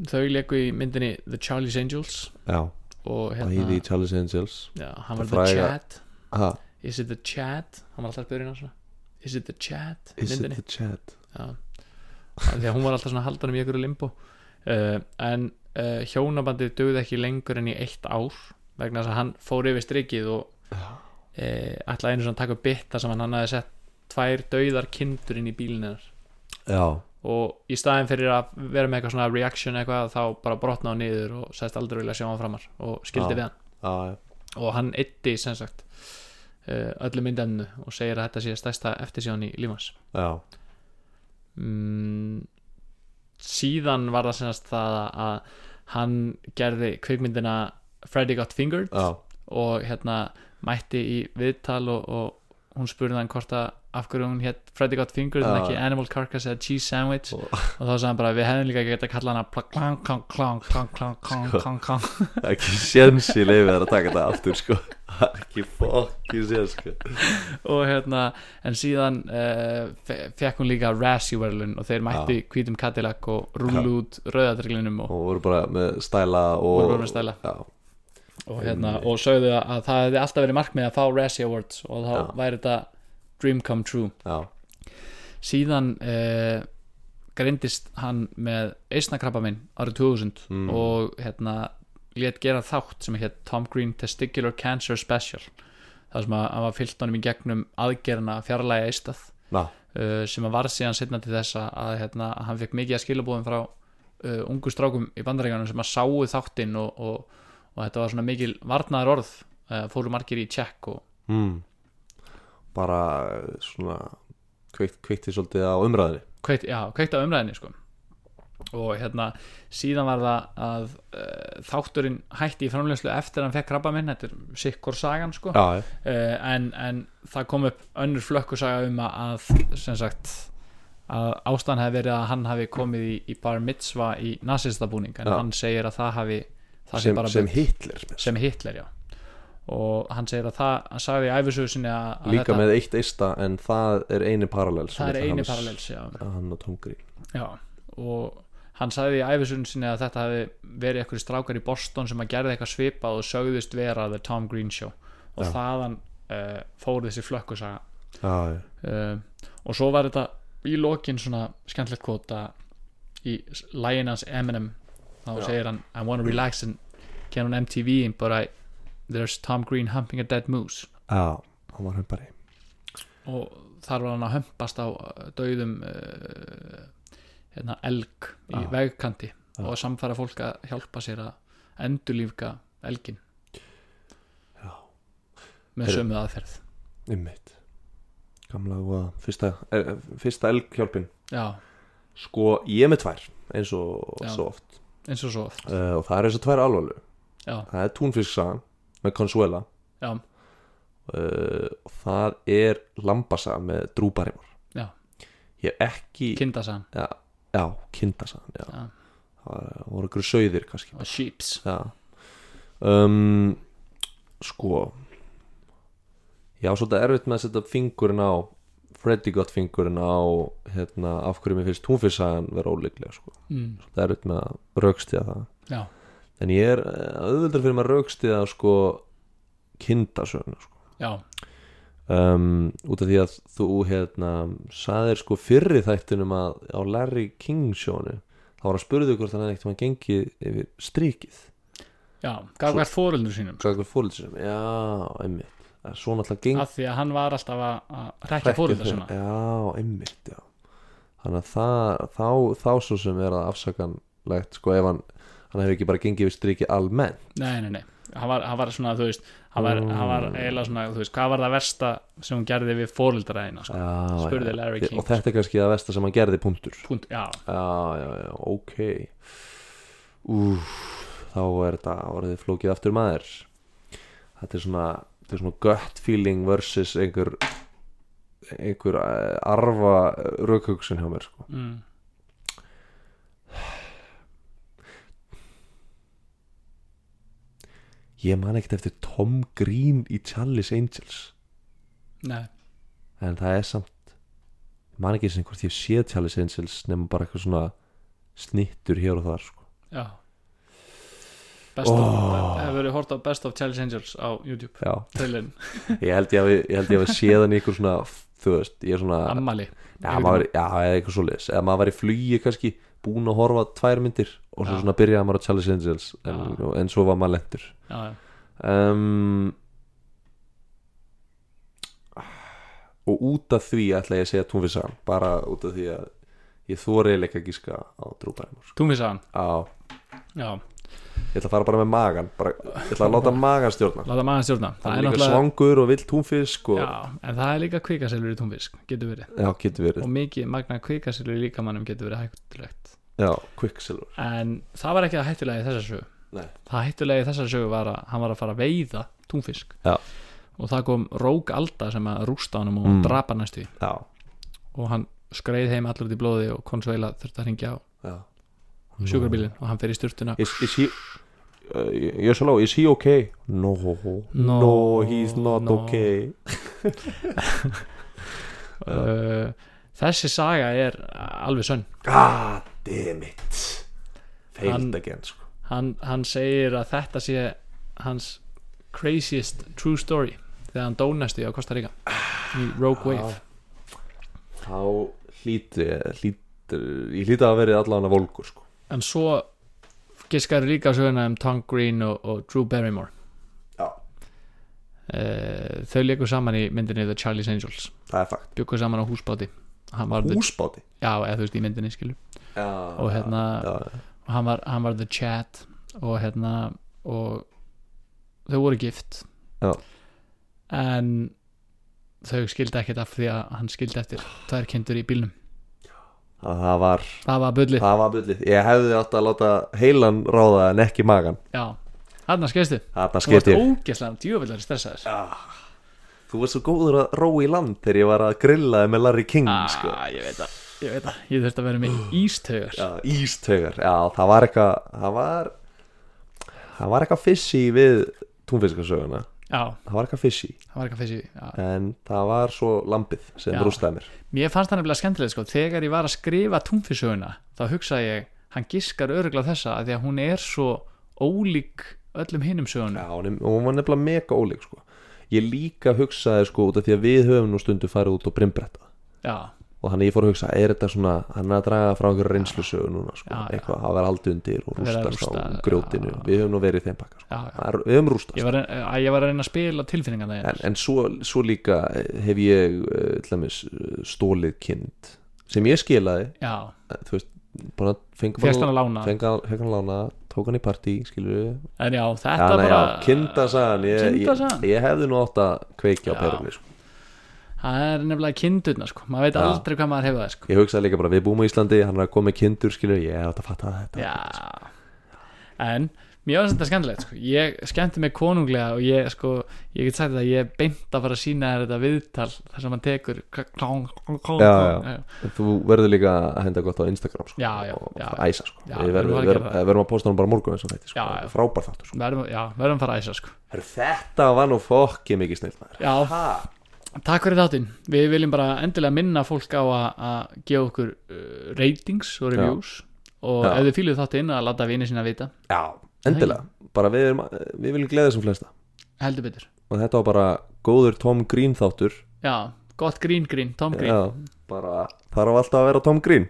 Þau leku í myndinni The Charlie's Angels. Já, og bæði hérna í Charlie's Angels. Já, hann var The fræga- Chat. Ha, Is it the Chat? Hann var alltaf að spyrja hann svona. Is it the Chat í is it myndinni? The chat? Já. Af því að hún var alltaf svona haldanum í einhverju limbo. Uh, en uh, hjónabandið dögði ekki lengur en í eitt ár vegna þess að hann fór yfir strikið og uh, ætlaði einu svona upp bitta sem hann, hafði sett tvær dauðar kindur inn í bílinn hennar. Já, og í staðin fyrir að vera með eitthvað svona reaction eitthvað þá bara brotna á niður og sagðist aldrei vilja sjá hann framar og skildi við hann. Já, já. og hann eitti sem sagt uh, öllu myndemnu og segir að þetta sé stærsta eftirsjón í lífans já. mm, síðan var það sem sagt það að hann gerði kvikmyndina Freddy Got Fingered já, og hérna mætti í viðtal og, og hún spurði hann hvort að af hverju hún hétt Freddy Got Fingered en ekki Animal Carcass eða Cheese Sandwich. Og- þá sagði hann bara við hefðum líka geta að kalla pla- klang, klang, klang, klang, klang, klang, Sko. klang, klang ekki séns í leiði þær að taka þetta aftur sko. Það er ekki fokki séns sko. Og hérna en síðan uh, fekk hún líka Razzie verðlun og þeir mætti hvítum Cadillac og rúlu út rauðadreglinum og, og voru bara með stæla og Voru með stæla. já, og, hérna, og sögðu að það hefði alltaf verið markmið að fá Razzie Awards og þá væri þetta dream come true já, síðan uh, greindist hann með eisnakrabba minn árið 2000 Mm. og hérna let gera þátt sem hétt Tom Green Testicular Cancer Special það sem að hann var fyllt honum í gegnum aðgerna fjarlæga eistað na, uh, sem að var síðan setna til þess að, að hérna, að hann fekk mikið að skilabóðum frá uh, ungu strákum í bandaríkanum sem að sáu þáttinn og, og, og þetta var svona mikil varnaðar orð uh, fóru margir í tjekk og mm. Bara eh, svona kveikt, kveikti svolítið á umræðinni kveikt, já, kveikt á umræðinni sko. og hérna síðan var það að uh, þátturinn hætti í framlegslu eftir að hann fekk krabba minn þetta er sikkur sagan sko. já, uh, en, en það kom upp önnur flökkusaga um að sem sagt að ástæðan hefði verið að hann hafi komið í, í bar mitzva í nazistabúning en Já. hann segir að það hafi það sem, sem. Hitler sem Hitler já og hann segir að það, hann sagði í æfisögu sinni að, að líka með eitt eista en það er eini parallels það er eini hans- parallels já. hann og Tom Green já og hann sagði í æfisögu sinni að þetta hefði verið eitthvað strákar í Boston sem að gerði eitthvað svipað og sögðust vera The Tom Green Show og Já. þaðan uh, fór þessi flökkusaga já, já, uh, og svo var þetta í lokin svona skemmtilegt kvota í lægin hans Eminem þá Já. segir hann I wanna relax and get on MTV but I there's Tom Green humping a dead moose. Já, hann var hömpari og þar var hann að hömpast á uh, dauðum uh, hérna, elg í Já. vegkanti Já. og samfæra fólk að hjálpa sér að endurlífga elgin. Já. með sömu aðferð. Einmitt. Gamla og fyrsta, er, fyrsta elghjálpin. Já, Sko, ég er með tvær eins og Já. svo oft. Eins og svo oft. Uh, og það er eins og tvær alvarlu já, Það er túnfisksagan með Consuela. Uh, og það er Lambasa með Drúbarimor Já. Ég hef ekki kindasan Já, já kindasagan já. Já. Það voru ykkur sauðir kannski. Og sheeps um, Sko. Já, svolítið erfitt með að setja fingurinn á Freddy got fingurinn á hérna, af hverju mér finnst túnfisksagan vera óleiklega sko. mm, er erfitt með að raukstiða það. Já, en ég er eh, auðveldur fyrir maður að raukstiða sko kindasögnu sko. já, um, út af því að þú hérna saðir sko fyrri þættinum að á Larry King sjónu þá var að spurðu hvort hann ekkert maður gengið yfir strikið. Já gaf hvert fóröldur sínum. Hvað er fórhaldisum, já, einmitt. Svo náttúrulega geng af því að hann var alltaf að, að rekja fóröldur sína já, einmitt, já. Þannig að það, þá, þá svo sem er að afsakanlegt sko ef hann hann hefur ekki bara gengið yfir strikið almennt. Nei, nei, nei, hann var, hann var svona þú veist, hann var, hann var eiginlega svona þú veist, hvað var það versta sem hún gerði við fóröldaræðina sko? já, Spurði já. Larry King, og þetta er kannski það versta sem hann gerði punktur. Punkt, já, Já, já, já, ok. Úf, þá er þetta orðið flókið aftur maður. Þetta er svona þetta er svona gut feeling versus einhver einhver eh, arfa raukhugsun hjá mér sko. mm, Ég man ekkert eftir Tom Green í Charlie's Angels. Nei. En það er samt ég man ekki sem hvort ég sé Charlie's Angels nema bara eitthvað svona snittur hér og þar sko. já. Best Oh. of, hefur verið hort á Best of Charlie's Angels á YouTube. Ég held ég að séð hann í einhver svona þú veist, ég er svona ammali Já, maður, já, eða eitthvað svoleiðis. Eða maður var í flugi kannski búin að horfa tvær myndir og svo Já. svona byrjaði maður á Charlie's Angels en, Já. en svo var maður lendur já, já, um, og út af því ætla ég að segja túnfisagan bara út af því að ég þóri eiginlega ekki gíska á drúbæðum Túnfisagan á, já, ég ætla að fara bara með magan bara, ég ætla að láta magan stjórna. Láta maður stjórna. Það er líka svangur og vill túnfisk og, já, en það er líka kvikaselur í túnfisk getur verið. Já, getur verið. Og mikið magna kvikaselur í líkamannum getur verið hægtulegt já, Quicksilver en það var ekki það hættulega í þessar sögu. Nei. það hættulega í þessar sögu var að hann var að fara að veiða túnfisk. Já. og það kom Rók Alda sem að rústa honum og Mm. drapa næstu og hann skreið heim allur út í blóði og Consuela þurfti að ringja á já sjúkrabílin og hann fer í styrtuna Is, is he uh, Ég er svo lág, is he okay? No, no, he's not no. okay uh, þessi saga er alveg sönn God damn it Hann- again sko. hann, hann segir að þetta sé hans craziest true story þegar hann dónesti á Costa Rica í Rogue Wave Þá hlýtur, Ég hlýti að verið allan að volgur sko. En svo giskar líka söguna um Tom Green og, og Drew Barrymore. Já. uh, þau leikur saman í myndinni The Charlie's Angels. Það er fakt. Byggur saman á húsbáti. Var the, Húsbáti? Já, eða þú veist í myndinni skilu já, Og hérna- já, og hann var, hann var the chat og hérna og þau voru gift. Já. en þau skildi ekkert af því að hann skildi eftir tvær kindur í bílnum Það var það var bullið, Það var bullið. Ég hefði átt að láta heilan ráða en ekki magan. Já. Þarna skeistu, Þarna þú varst skeitt ég. ógeðslega djöfellari stressaður. Þú varst svo góður að róa í land þegar ég var að grillaði með Larry King sko. ah, ég veit það, ég veit það. Ég þurfti að vera með ístögar Já, ístögar Já, það var eitthvað Það var Það var eitthvað fishy við túnfiskasöguna Það var eitthvað fishy. En það var svo lambið sem rústaði mér. Mér fannst það nefnilega skemmtilegt sko, þegar ég var að skrifa túnfisöguna þá hugsaði ég, hann giskar öruglega þessa að því að hún er svo ólík öllum hinum sögunum. Já, hún var nefnilega mega ólík sko. Ég líka hugsaði sko út af því að við höfum nú stundu farið út og brimbretta. Já, og þannig ég fór að hugsa, er þetta svona hann er að draga frá einhverju reynslusögu núna sko. Já, já. eitthvað, það var aldrei undir og rústast á grjótinu já. við höfum nú verið í þeim pakka sko. er, við höfum rústast Ég var, að, ég var að reyna að spila tilfinningarna en, en svo, svo líka hef ég til dæmis uh, stólið kind sem ég skilaði eh, þú veist, bara fengi férst hann að lána fengi hann að lána, tók hann í partí skilur við, En já, já, þetta nei, bara já, kindasagan ég, ég, ég hefði nú átt að kveikja á perunni sko. Það er nefnilega kindurna sko. Maður veit Já. aldrei hvað maður hefur það sko. Ég hugsaði líka bara, við búum á Íslandi hann er að koma með kindur, skilur við, ég hef átt að fatta þetta. Já. En mér var þetta skemmtilegt sko. Ég skemmti mig konunglega og ég sko Ég get sagt þetta, ég er beint að fara að sína þetta viðtal þar sem hann tekur Já, já. Þú verður líka að henda gott á Instagram sko, Já, og æsa sko. Við verðum, verðum að verðum, verðum að posta hann bara morgun eins og þetta sko. Frábær þáttur sko. Verðum, að fara að æsa sko. Heru, þetta var nú fokki mikið snill takk fyrir þáttinn. Við viljum bara endilega minna fólk á að, gefa okkur uh, ratings og reviews. Og Já. ef þið fíluð þáttinn að láta vini sína vita. Já, endilega. Bara við, erum, við viljum gleða þessum flesta. Heldur betur. Og þetta var bara góður Tom Green þáttur. Já, gott grín grín, Tom Green. Já, bara þarf alltaf að vera Tom Green.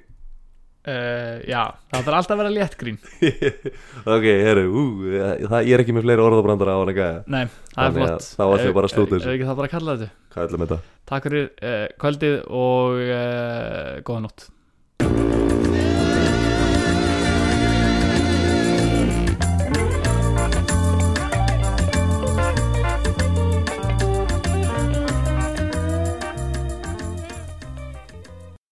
Uh, Já, það þarf alltaf að vera létt grín. Ok, herru, ú, það, ég er ekki með fleiri orðabrandara á hann ekki Nei, það er flott. þá ætlum við bara að slúta þessu. Er ekki það bara að kalla þetta? Takk fyrir uh, kvöldið og uh, góða nótt